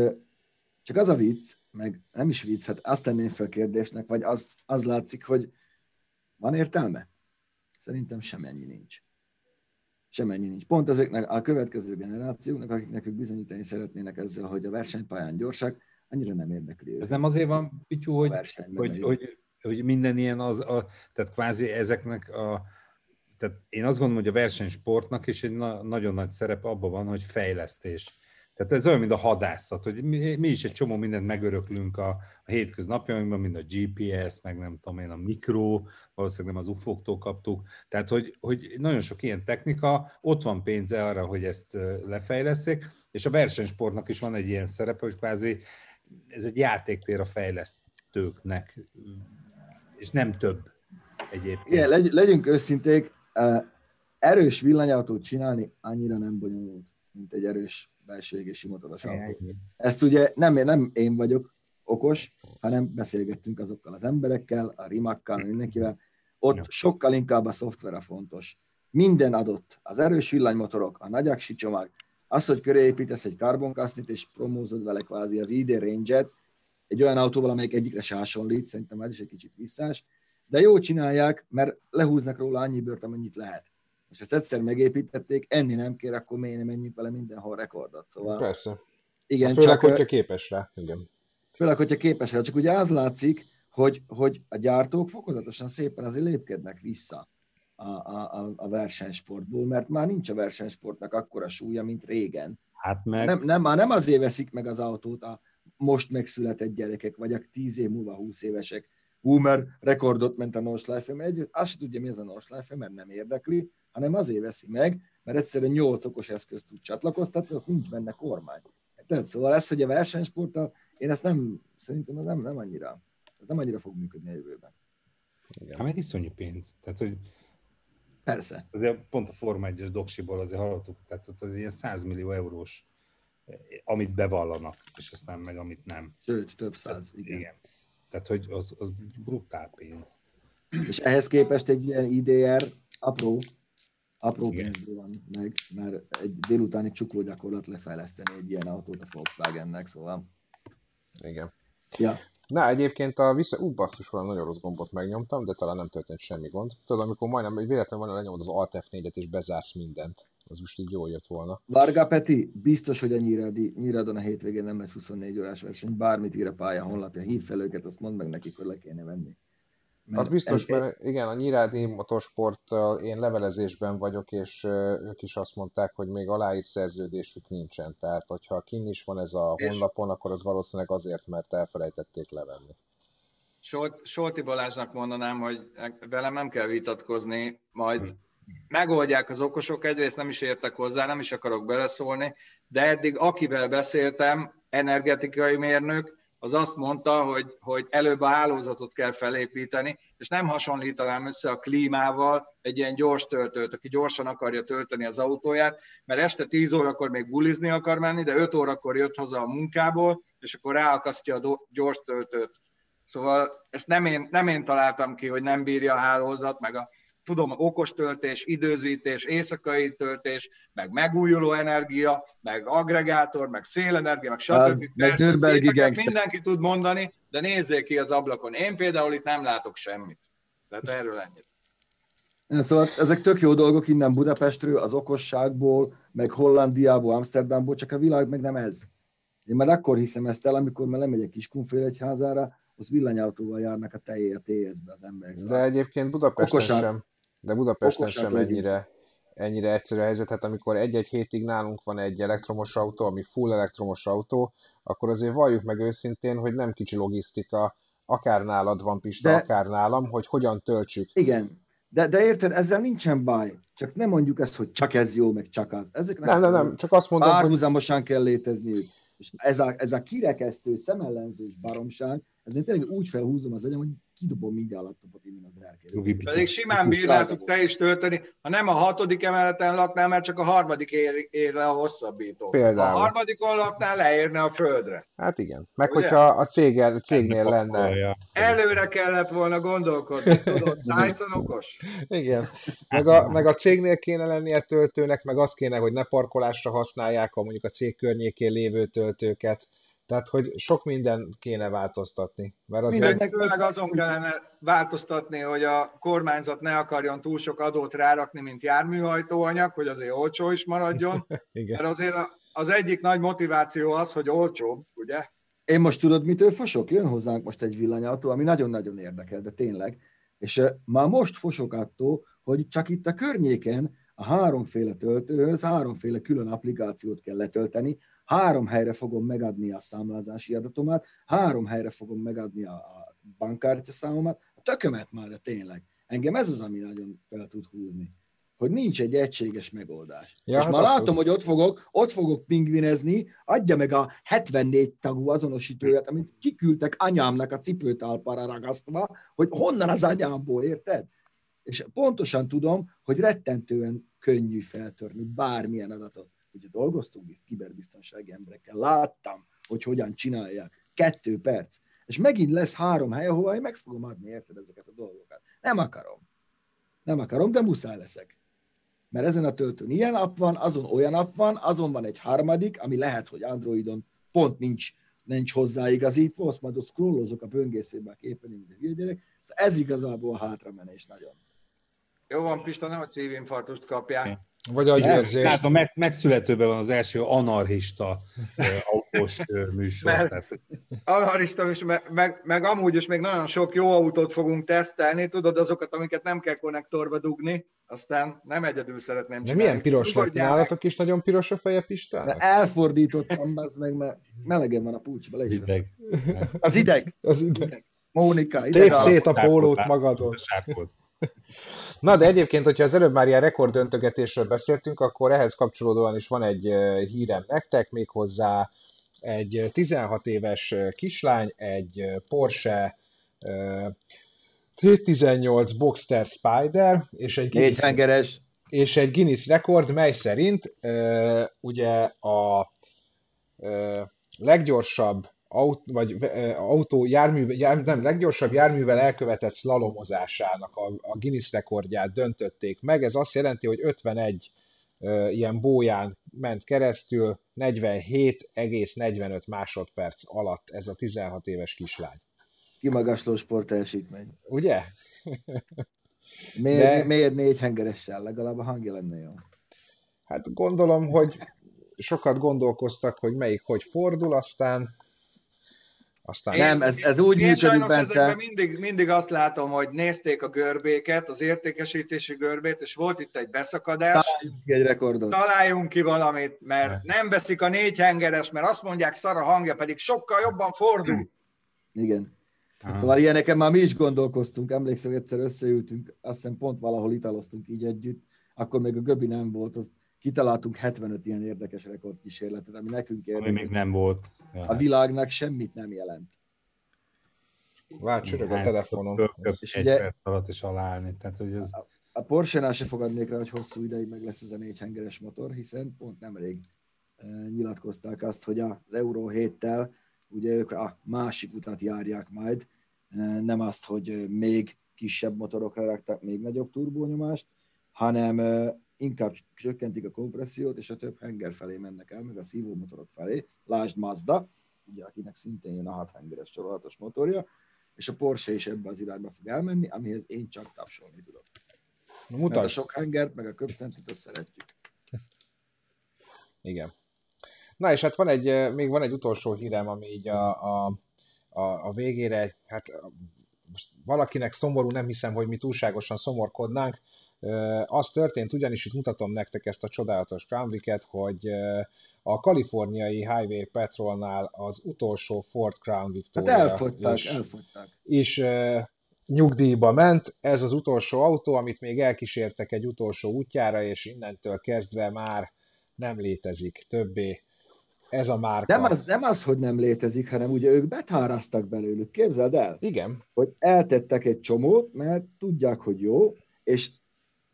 csak az a vicc, meg nem is vicc, hát azt tenném fel kérdésnek, vagy az, az látszik, hogy van értelme? Szerintem semennyi nincs. Semennyi nincs. Pont ezeknek a következő generációknak, akiknek ők bizonyítani szeretnének ezzel, hogy a versenypályán gyorsak, annyira nem érdekli Ez nem azért van, Pityu, hogy, hogy, hogy, hogy minden ilyen az, a, tehát kvázi ezeknek a, tehát én azt gondolom, hogy a versenysportnak is egy na, nagyon nagy szerepe abban van, hogy fejlesztés. Tehát ez olyan, mint a hadászat, hogy mi, mi is egy csomó mindent megöröklünk a, a hétköznapjainkban, mint a GPS, meg nem tudom én, a mikro, valószínűleg nem az UFO-któl kaptuk. Tehát, hogy, hogy nagyon sok ilyen technika, ott van pénze arra, hogy ezt lefejleszék, és a versenysportnak is van egy ilyen szerepe, hogy kvázi ez egy játéktér a fejlesztőknek, és nem több egyébként. Igen, legy, legyünk őszinték, erős villanyautót csinálni annyira nem bonyolult, mint egy erős belső égési motoros autó. Ezt ugye nem, nem én vagyok okos, hanem beszélgettünk azokkal az emberekkel, a rimakkal, mindenkivel. Ott sokkal inkább a szoftver a fontos. Minden adott. Az erős villanymotorok, a nagy aksi csomag, az, hogy köré építesz egy karbonkasznit, és promózod vele kvázi az ID Range-et, egy olyan autóval, amelyik egyikre se hasonlít, szerintem ez is egy kicsit visszás, de jó csinálják, mert lehúznak róla annyi bőrt, amennyit lehet. És ezt egyszer megépítették, enni nem kér, akkor miért nem menjünk vele mindenhol rekordot. Szóval Persze. igen, Főleg, csak, hogyha képes rá. Igen. főleg, hogyha képes rá. Csak ugye az látszik, hogy, hogy a gyártók fokozatosan szépen azért lépkednek vissza a, a, a, a versenysportból, mert már nincs a versenysportnak akkora súlya, mint régen. Hát meg, Nem, nem, már nem azért veszik meg az autót a most megszületett gyerekek, vagy a 10 év múlva 20 évesek. Hú, mert rekordot ment a Nordschleife, mert egy, azt se tudja, mi ez a Nordschleife, mert nem érdekli, hanem azért veszi meg, mert egyszerűen 8 okos eszközt tud csatlakoztatni, azt nincs benne kormány. Tehát szóval ez, hogy a versenysporttal, én ezt nem, szerintem ez nem, nem annyira, ez nem annyira fog működni a jövőben. hát meg iszonyú pénz. Tehát, hogy Persze. Azért pont a Forma 1-es doksiból azért hallottuk, tehát ott az ilyen 100 millió eurós, eh, amit bevallanak, és aztán meg amit nem. Sőt, több száz, igen. Igen. Tehát, hogy az, az brutál pénz. És ehhez képest egy ilyen IDR apró, apró Igen. pénzből van meg, mert egy délutáni csukló gyakorlat lefejleszteni egy ilyen autót a Volkswagennek, szóval. Igen. Ja, Na, egyébként a vissza... Ú, basszus, valami nagyon rossz gombot megnyomtam, de talán nem történt semmi gond. Tudod, amikor majdnem, véletlenül van, lenyomod az Alt F4-et és bezársz mindent. Az most így jól jött volna. Varga Peti, biztos, hogy a Nyíradi, Nyíradon a hétvégén nem lesz 24 órás verseny, bármit ír a pálya honlapja, hív fel őket, azt mondd meg nekik, hogy le kéne venni. Az biztos, ez- mert igen, a Nyirádi Motorsporttal én levelezésben vagyok, és ők is azt mondták, hogy még aláírt szerződésük nincsen. Tehát, hogyha kinn is van ez a honlapon, akkor az valószínűleg azért, mert elfelejtették levenni. Solt, Solti Balázsnak mondanám, hogy velem nem kell vitatkozni, majd megoldják az okosok, egyrészt nem is értek hozzá, nem is akarok beleszólni, de eddig akivel beszéltem, energetikai mérnök, az azt mondta, hogy, hogy előbb a hálózatot kell felépíteni, és nem hasonlítanám össze a klímával egy ilyen gyors töltőt, aki gyorsan akarja tölteni az autóját, mert este 10 órakor még bulizni akar menni, de 5 órakor jött haza a munkából, és akkor ráakasztja a gyors töltőt. Szóval ezt nem én, nem én találtam ki, hogy nem bírja a hálózat, meg a tudom, okos töltés, időzítés, éjszakai töltés, meg megújuló energia, meg agregátor, meg szélenergia, meg stb. meg Persze, szépeket mindenki tud mondani, de nézzék ki az ablakon. Én például itt nem látok semmit. Tehát erről ennyit. Szóval ezek tök jó dolgok innen Budapestről, az okosságból, meg Hollandiából, Amsterdamból, csak a világ meg nem ez. Én már akkor hiszem ezt el, amikor már lemegyek Kiskunfélegyházára, az villanyautóval járnak a tejé a TS-be az emberek. De egyébként Budapesten Okosak. sem, de Budapesten Okosak sem legyünk. ennyire, ennyire egyszerű a helyzet. Hát amikor egy-egy hétig nálunk van egy elektromos autó, ami full elektromos autó, akkor azért valljuk meg őszintén, hogy nem kicsi logisztika, akár nálad van Pista, De- akár nálam, hogy hogyan töltsük. Igen, de, de érted, ezzel nincsen baj. Csak nem mondjuk ezt, hogy csak ez jó, meg csak az. Ezeknek Nem, nem, nem, csak azt mondom, hogy párhuzamosan kell létezniük. És ez a, ez a kirekesztő, szemellenzős baromság, ezért tényleg úgy felhúzom az agyam, hogy kidobom mindjárt a laptopot innen az erkélybe. Pedig simán bírnátok te is tölteni, ha nem a hatodik emeleten laknál, mert csak a harmadik ér, ér le a hosszabbító. Például. A harmadikon laknál, leérne a földre. hát igen. Meg Ugye? hogyha a céggel, cégnél lenne. Előre kellett volna gondolkodni, tudod, Tyson okos. igen, meg a, meg a cégnél kéne lennie töltőnek, meg az kéne, hogy ne parkolásra használják a mondjuk a cég környékén lévő töltőket. Tehát, hogy sok minden kéne változtatni. Mert azért... Minden- Meg főleg azon kellene változtatni, hogy a kormányzat ne akarjon túl sok adót rárakni, mint járműhajtóanyag, hogy azért olcsó is maradjon, Igen. mert azért az egyik nagy motiváció az, hogy olcsó, ugye? Én most tudod, mitől fosok? Jön hozzánk most egy villanyautó, ami nagyon-nagyon érdekel, de tényleg. És uh, már most fosok attól, hogy csak itt a környéken a háromféle töltőhöz háromféle külön applikációt kell letölteni, három helyre fogom megadni a számlázási adatomat, három helyre fogom megadni a, a bankkártya számomat, a tökömet már, de tényleg. Engem ez az, ami nagyon fel tud húzni. Hogy nincs egy egységes megoldás. Ja, és hát már abszolút. látom, hogy ott fogok, ott fogok pingvinezni, adja meg a 74 tagú azonosítóját, amit kiküldtek anyámnak a cipőtalpára ragasztva, hogy honnan az anyámból, érted? És pontosan tudom, hogy rettentően könnyű feltörni bármilyen adatot. Ugye dolgoztunk itt kiberbiztonsági emberekkel, láttam, hogy hogyan csinálják. Kettő perc. És megint lesz három hely, ahova én meg fogom adni, érted ezeket a dolgokat. Nem akarom. Nem akarom, de muszáj leszek. Mert ezen a töltőn ilyen app van, azon olyan app van, azon van egy harmadik, ami lehet, hogy Androidon pont nincs, nincs hozzáigazítva, azt majd ott scrollozok a böngészőbe a képen, mint a gyerek. Szóval ez igazából a hátramenés nagyon. Jó van, Pista, nehogy szívinfarktust kapjál. Vagy agyérzés. Látom, meg, megszületőben van az első anarchista autós műsor. Mert- Tehát, Anarista, és meg, meg, meg, amúgy is még nagyon sok jó autót fogunk tesztelni, tudod, azokat, amiket nem kell konnektorba dugni, aztán nem egyedül szeretném De csinálni. milyen piros meg. Nálatok is nagyon piros a feje Pistának? elfordítottam, mert meg mert melegen van a pulcsba, le is ideg. veszem. Az ideg, Az ide. Mónika, ideg. Tép szét a pólót magadon. Sárkod. Na, de egyébként, hogyha az előbb már ilyen rekorddöntögetésről beszéltünk, akkor ehhez kapcsolódóan is van egy hírem nektek, méghozzá egy ö, 16 éves kislány, egy Porsche ö, 718 Boxster Spider, és egy Guinness, hengeres. és egy Guinness rekord, mely szerint ugye a leggyorsabb aut, vagy autó jármű, jár, nem, leggyorsabb járművel elkövetett szlalomozásának a, a Guinness rekordját döntötték meg. Ez azt jelenti, hogy 51 uh, ilyen bóján ment keresztül 47,45 másodperc alatt ez a 16 éves kislány. Kimagasló sportteljesítmény. Ugye? Miért, De- miért négy hengeressel? Legalább a hangja lenne jó. Hát gondolom, hogy sokat gondolkoztak, hogy melyik hogy fordul, aztán aztán Nem, ez, ez úgy Én működik, sajnos Bence. ezekben mindig, mindig azt látom, hogy nézték a görbéket, az értékesítési görbét, és volt itt egy beszakadás, Találjunk ki egy rekordot. találjunk ki valamit, mert nem veszik a négy hengeres, mert azt mondják szar a hangja, pedig sokkal jobban fordul. Igen. Aha. Szóval ilyeneken már mi is gondolkoztunk, emlékszem, egyszer összeültünk, azt hiszem pont valahol italoztunk így együtt, akkor még a Göbi nem volt, az kitaláltunk 75 ilyen érdekes rekordkísérletet, ami nekünk Ami érdekes. még nem volt. Ja. A világnak semmit nem jelent. Vár, csörög a telefonom. köp- És Egy ugye- perc alatt is alállni. Tehát, hogy ez A Porsche-nál se fogadnék rá, hogy hosszú ideig meg lesz ez a négy hengeres motor, hiszen pont nemrég e, nyilatkozták azt, hogy az Euro 7-tel ugye ők a másik utat járják majd, e, nem azt, hogy még kisebb motorokra raktak még nagyobb turbónyomást, hanem e, inkább csökkentik a kompressziót, és a több henger felé mennek el, meg a szívó motorok felé. Lásd Mazda, ugye, akinek szintén jön a 6 hengeres csorolatos motorja, és a Porsche is ebbe az irányba fog elmenni, amihez én csak tapsolni tudok. Mert a sok hengert, meg a köpcentit, azt szeretjük. Igen. Na és hát van egy, eh, még van egy utolsó hírem, ami így a, a, a, a végére, hát most valakinek szomorú, nem hiszem, hogy mi túlságosan szomorkodnánk. Az történt, ugyanis itt mutatom nektek ezt a csodálatos Crown Vic-et, hogy a kaliforniai Highway Patrolnál az utolsó Ford Crown Hát Victoria elfogyták, is, elfogyták. is nyugdíjba ment. Ez az utolsó autó, amit még elkísértek egy utolsó útjára, és innentől kezdve már nem létezik többé ez a márka. Nem az, nem az, hogy nem létezik, hanem ugye ők betáráztak belőlük. Képzeld el, Igen, hogy eltettek egy csomót, mert tudják, hogy jó, és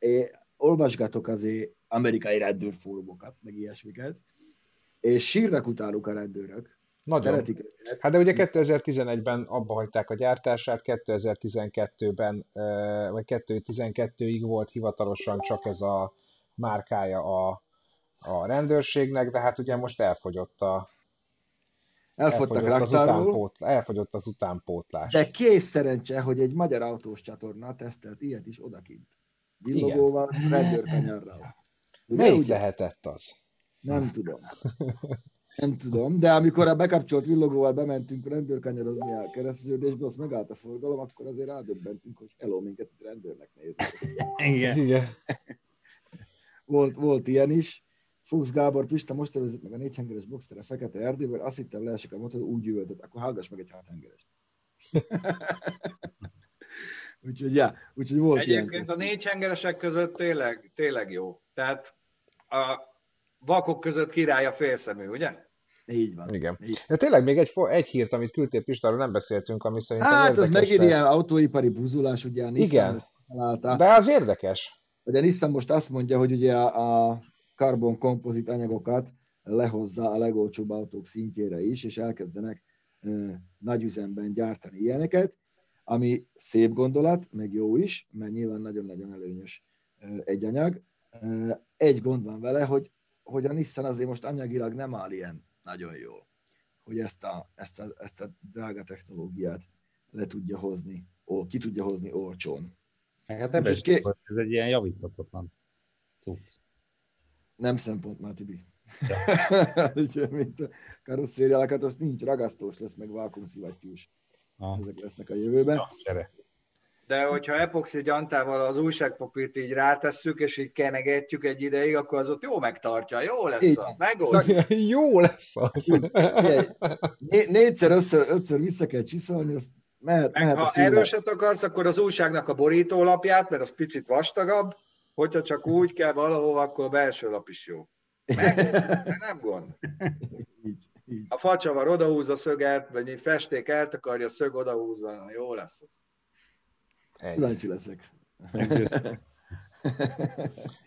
é, olvasgatok azért amerikai rendőrfórumokat, meg ilyesmiket, és sírnak utánuk a rendőrök. nagyon. Szeretik őket. Hát de ugye 2011-ben abba hagyták a gyártását, 2012-ben, ö, vagy 2012-ig volt hivatalosan csak ez a márkája a, a rendőrségnek, de hát ugye most elfogyott, a, Elfogytak elfogyott, az, raktárból, utánpót, elfogyott az utánpótlás. de kész szerencse, hogy egy magyar autós csatorna tesztelt ilyet is odakint. Villogóval, rendőrkanyarral. Melyik ugye? lehetett az? Nem tudom. Nem tudom, de amikor a bekapcsolt villogóval bementünk rendőrkanyarozni a kereszteződésbe, azt megállt a forgalom, akkor azért rádöbbentünk, hogy hello, minket itt rendőrnek néznek. Igen. Igen. Volt, volt ilyen is. Fuchs Gábor Pista most előzött meg a négyhengeres boxter a fekete erdőből, azt hittem leesik a motor, úgy üvöltött, akkor hallgass meg egy háthengerest. úgyhogy, ja, úgyhogy volt Egyébként ilyen. a négy hengeresek között tényleg, tényleg jó. Tehát a vakok között király a félszemű, ugye? Így van. Igen. Így. De tényleg még egy, fo- egy hírt, amit küldtél Pistáról nem beszéltünk, ami szerintem Hát érdekes. az megint ilyen autóipari buzulás, ugye a Nissan Igen. találta. De az érdekes. Ugye a Nissan most azt mondja, hogy ugye a, a karbon kompozit anyagokat lehozza a legolcsóbb autók szintjére is, és elkezdenek ö, nagy üzemben gyártani ilyeneket, ami szép gondolat, meg jó is, mert nyilván nagyon-nagyon előnyös egy anyag. Egy gond van vele, hogy, hogy a Nissan azért most anyagilag nem áll ilyen nagyon jól, hogy ezt a, ezt a, ezt a drága technológiát le tudja hozni, ó, ki tudja hozni olcsón. Hát ebben is ké- ez egy ilyen javíthatatlan cucc. Nem szempont már, Tibi. Ja. Úgyhogy, mint a karosszériálakat, azt nincs ragasztós lesz, meg vákumszivattyús. Ah, Ezek lesznek a jövőben. ja. De hogyha epoxi gyantával az újságpapírt így rátesszük, és így kenegetjük egy ideig, akkor az ott jó megtartja, jó lesz Így az, megold. Jó lesz az. Né- négyszer, ötször, ötször vissza kell csiszolni, azt mehet, mehet a ha erőset akarsz, akkor az újságnak a borítólapját, mert az picit vastagabb, hogyha csak úgy kell valahova, akkor a belső lap is jó. Meg, nem gond. Így, így. A facsavar odahúzza szöget, vagy egy festék eltakarja, a szög odahúzza, jó lesz az. Ennyi. Kíváncsi leszek.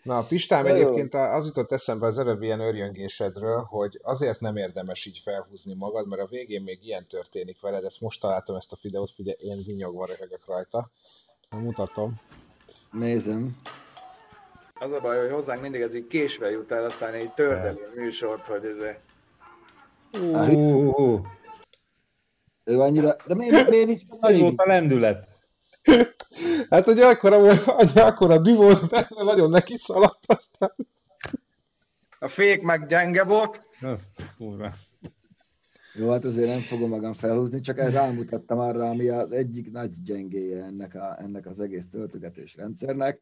Na, Pistám, Na jó. egyébként az jutott eszembe az előbb ilyen örjöngésedről, hogy azért nem érdemes így felhúzni magad, mert a végén még ilyen történik veled, ezt most találtam ezt a videót, ugye én vinyogva röhögök rajta. Mutatom. Nézem. Az a baj, hogy hozzánk mindig ez így késve jut el, aztán így tördeli a műsort, hogy ez Ú, Ő annyira... De miért, miért nincs Nagy volt a lendület. Hát ugye akkora, akkora dű volt benne, nagyon neki szaladt, aztán a fék meg gyenge volt, Azt, kurva. Jó, hát azért nem fogom magam felhúzni, csak rámutattam arra, ami az egyik nagy gyengéje ennek, a, ennek az egész töltögetés rendszernek.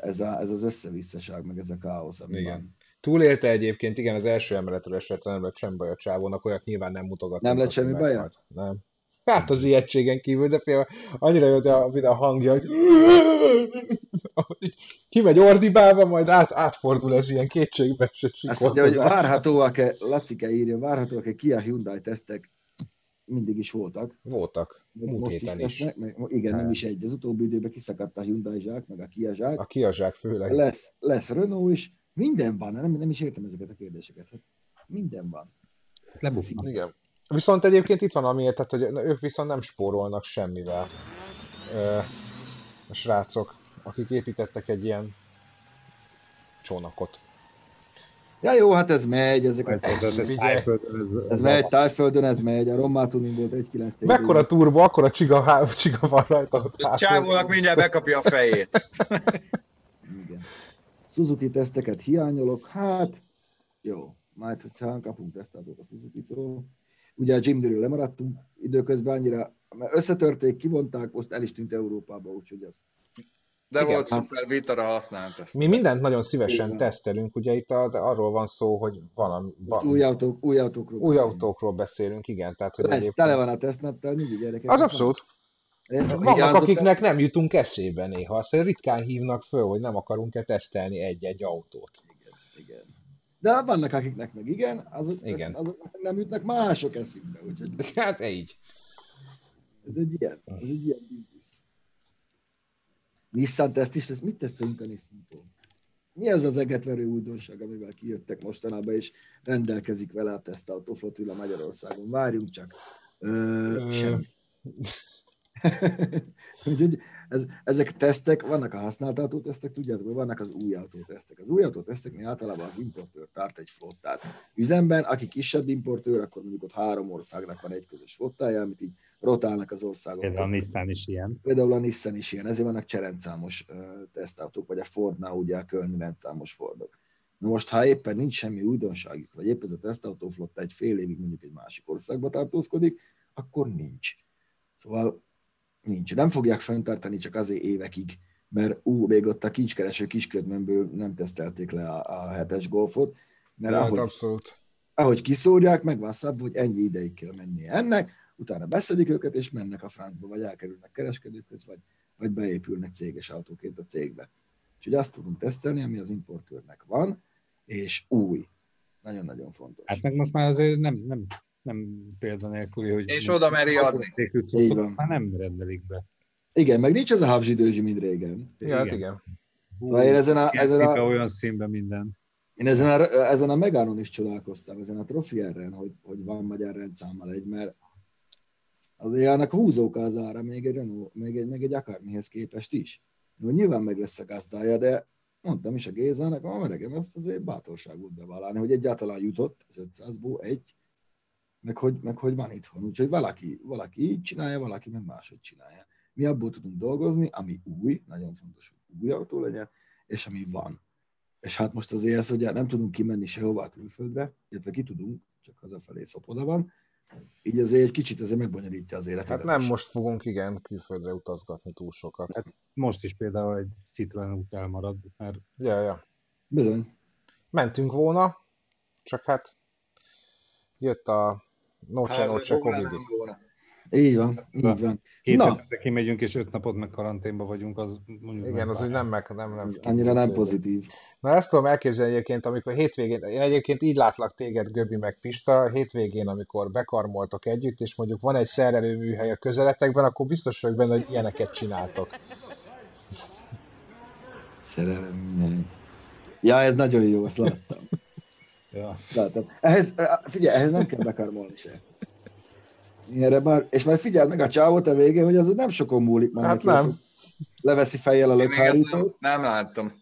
Ez, a, ez az összevisszaság, meg ez a káosz, ami Igen. túlélte egyébként, igen, az első emeletről esetre nem lett sem baj a csávónak, olyat nyilván nem mutogatott. Nem lett semmi baja? meghalt. Nem. Hát az ijegységen kívül, de például annyira jött a, a hangja, hogy kimegy ordibálva, majd át, átfordul ez ilyen kétségbe esett Azt mondja, hogy várhatóak-e, Lacike írja, várhatóak-e Kia Hyundai tesztek mindig is voltak. Voltak, múlt most is héten is. lesznek, meg, igen, nem Hát. is egy. Az utóbbi időben kiszakadt a Hyundai zsák, meg a Kia zsák. A kiazsák főleg. Lesz, lesz Renault is. Minden van, nem, nem is értem ezeket a kérdéseket. Hát minden van. Lebukik. Igen. Viszont egyébként itt van amiért, tehát, hogy ők viszont nem spórolnak semmivel. Ö, a srácok, akik építettek egy ilyen csónakot. Ja jó, hát ez megy, ezek a... Ez, ez, ez. Tájföldön, Ez megy, Tájföldön ez megy, a Rommel Tuning volt 1.9 TD. Mekkora turbo, akkora csiga, há- csiga van rajta a csávónak mindjárt bekapja a fejét. Igen. Suzuki teszteket hiányolok, hát jó, majd hogyha kapunk tesztátot a Suzuki-tól. Ugye a Jimny-ről lemaradtunk időközben annyira, mert összetörték, kivonták, most el is tűnt Európába, úgyhogy ezt De Igen. volt szuper vitara használt ezt. Mi mindent nagyon szívesen Igen. tesztelünk, ugye itt a, arról van szó, hogy valami, van, új, autók, új autókról új beszélünk. autókról beszélünk, igen. Tehát, hogy Lesz, egyébként- tele van a tesztnettel, nyugi gyerekek. Az abszolút. Vannak, igen, akiknek nem jutunk eszébe néha. Azt ritkán hívnak föl, hogy nem akarunk-e tesztelni egy-egy autót. Igen. De vannak, akiknek meg igen, azok, Igen. azok nem jutnak mások eszükbe, úgyhogy Hát így. ez egy ilyen, ez egy ilyen biznisz. Nissan teszt is, lesz. mit tesztelünk a Nissan-tól? Mi az az egetverő újdonság, amivel kijöttek mostanában, és rendelkezik vele a tesztautóflotilla Magyarországon? Várjunk csak. Ö. semmi. Úgyhogy ez, ezek tesztek, vannak a használt autótesztek, tudjátok, hogy vannak az új autótesztek. Az új autóteszteknél általában az importőr tart egy flottát. Üzemben, aki kisebb importőr, akkor mondjuk ott három országnak van egy közös flottája, amit így rotálnak az országok. Például a. Nissan is ilyen. Például a Nissan is ilyen, ezért vannak cserendszámos ö, tesztautók, vagy a Fordnál ugye a kölni rendszámos Fordok. Na most, ha éppen nincs semmi újdonságuk, vagy épp ez a tesztautóflotta egy fél évig mondjuk egy másik országba tartózkodik, akkor nincs. Szóval nincs. Nem fogják fenntartani csak azért évekig, mert ú, még ott a kincskereső kisködmönből nem tesztelték le a, a hetes golfot, mert Hát ahogy, abszolút. ahogy kiszórják, meg van szabva, hogy ennyi ideig kell mennie ennek, utána beszedik őket, és mennek a francba, vagy elkerülnek kereskedőkhöz, vagy, vagy beépülnek céges autóként a cégbe. Úgyhogy azt tudunk tesztelni, ami az importőrnek van, és új. Nagyon-nagyon fontos. Hát meg most már azért nem, nem, nem példanélküli, hogy... És oda meri adni. Cuccot. Már nem rendelik be. Igen, meg nincs az a habzsidőzsi, mint régen. Hát igen. Szóval én ezen a, ezen a, olyan színben minden. Én ezen a, ezen a Megánon is csodálkoztam, ezen a Trofierren, hogy, hogy van magyar rendszámmal egy, mert azért annak húzók az ára még egy, Renault, még egy, még egy akármihez képest is. Jó, nyilván meg lesz a gazdája, de mondtam is a Gézának, a meregem ezt azért bátorságot bevallani, hogy egyáltalán jutott az 500-ból egy, meg hogy, meg hogy van itthon. Úgyhogy valaki, valaki így csinálja, valaki meg máshogy csinálja. Mi abból tudunk dolgozni, ami új, nagyon fontos, hogy új autó legyen, és ami van. És hát most azért ez, hogy nem tudunk kimenni sehova a külföldre, illetve ki tudunk, csak hazafelé szopoda van, így azért egy kicsit azért megbonyolítja az életet. Hát nem is. most fogunk, igen, külföldre utazgatni túl sokat. Hát- Most is például egy Citroen út elmarad, mert Ja, ja. Bizony. Mentünk volna, csak hát jött a No Cse No ez Cse volna, Covid. Így van, így van. Két Na. kimegyünk, és öt napot meg karanténba vagyunk, az mondjuk Igen, az úgy nem meg, nem, nem. Annyira nem pozitív. Na ezt tudom elképzelni egyébként, amikor hétvégén, én egyébként így látlak téged, Göbi meg Pista, hétvégén, amikor bekarmoltok együtt, és mondjuk van egy szerelőműhely a közeletekben, akkor biztos vagyok benne, hogy ilyeneket csináltok. Szerelem minden. Ja, ez nagyon jó, azt láttam. Ja. láttam. Ehhez, figyelj, ehhez nem kell bekarmolni se. Ilyenre bár, és majd figyeld meg a csávot a végén, hogy az nem sokon múlik már. Hát neki, nem. Leveszi fejjel a ezt nem, lökhárítót. nem láttam.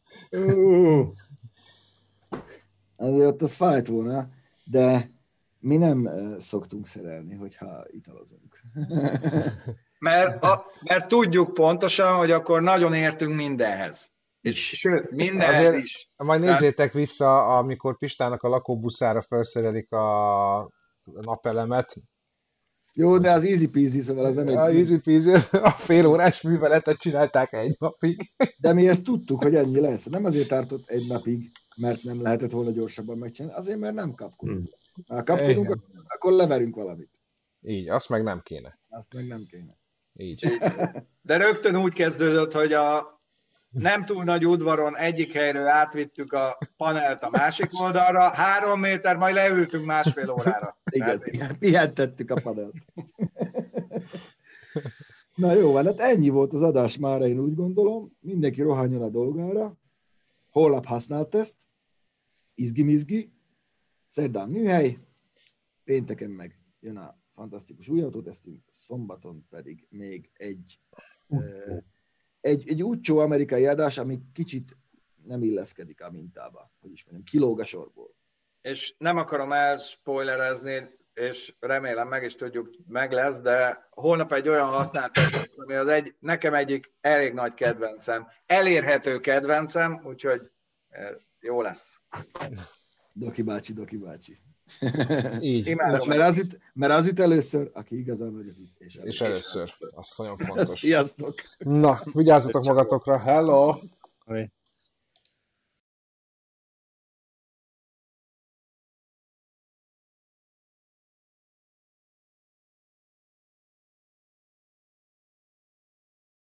Azért ott az fájt volna, de mi nem eh, szoktunk szerelni, hogyha italozunk. Mert, a, mert tudjuk pontosan, hogy akkor nagyon értünk mindenhez. És sőt, mindenhez Azért- is. Majd nézzétek vissza, amikor Pistának a lakóbuszára felszerelik a napelemet. Jó, de az easy peasy, szóval az nem A egy... easy peasy, a fél órás műveletet csinálták egy napig. De mi ezt tudtuk, hogy ennyi lesz. Nem azért tartott egy napig, mert nem lehetett volna gyorsabban megcsinálni, azért, mert nem kapkodunk. Ha kapkodunk, Igen. akkor leverünk valamit. Így, azt meg nem kéne. Azt meg nem kéne. Így. De rögtön úgy kezdődött, hogy a nem túl nagy udvaron egyik helyről átvittük a panelt a másik oldalra, három méter, majd leültünk másfél órára. Igen, igen pihentettük a padelt. Na jó, van, hát ennyi volt az adás már, én úgy gondolom. Mindenki rohanjon a dolgára. Holnap használt teszt, izgi-mizgi, szerdán műhely, pénteken meg jön a fantasztikus új autótesztünk, szombaton pedig még egy, ö, egy, egy úcsó amerikai adás, ami kicsit nem illeszkedik a mintába, hogy is mondjam, kilóg a sorból. és nem akarom elspoilerezni, és remélem meg is tudjuk, meg lesz, de holnap egy olyan használt lesz, ami az egy, nekem egyik elég nagy kedvencem, elérhető kedvencem, úgyhogy eh, jó lesz. Doki bácsi, Doki bácsi. Így. Imádom. Mert az, üt, mert az üt először, aki igazán nagyot üt. És És először. először. Az nagyon fontos. Sziasztok! Na, vigyázzatok magatokra. Hello! Oly.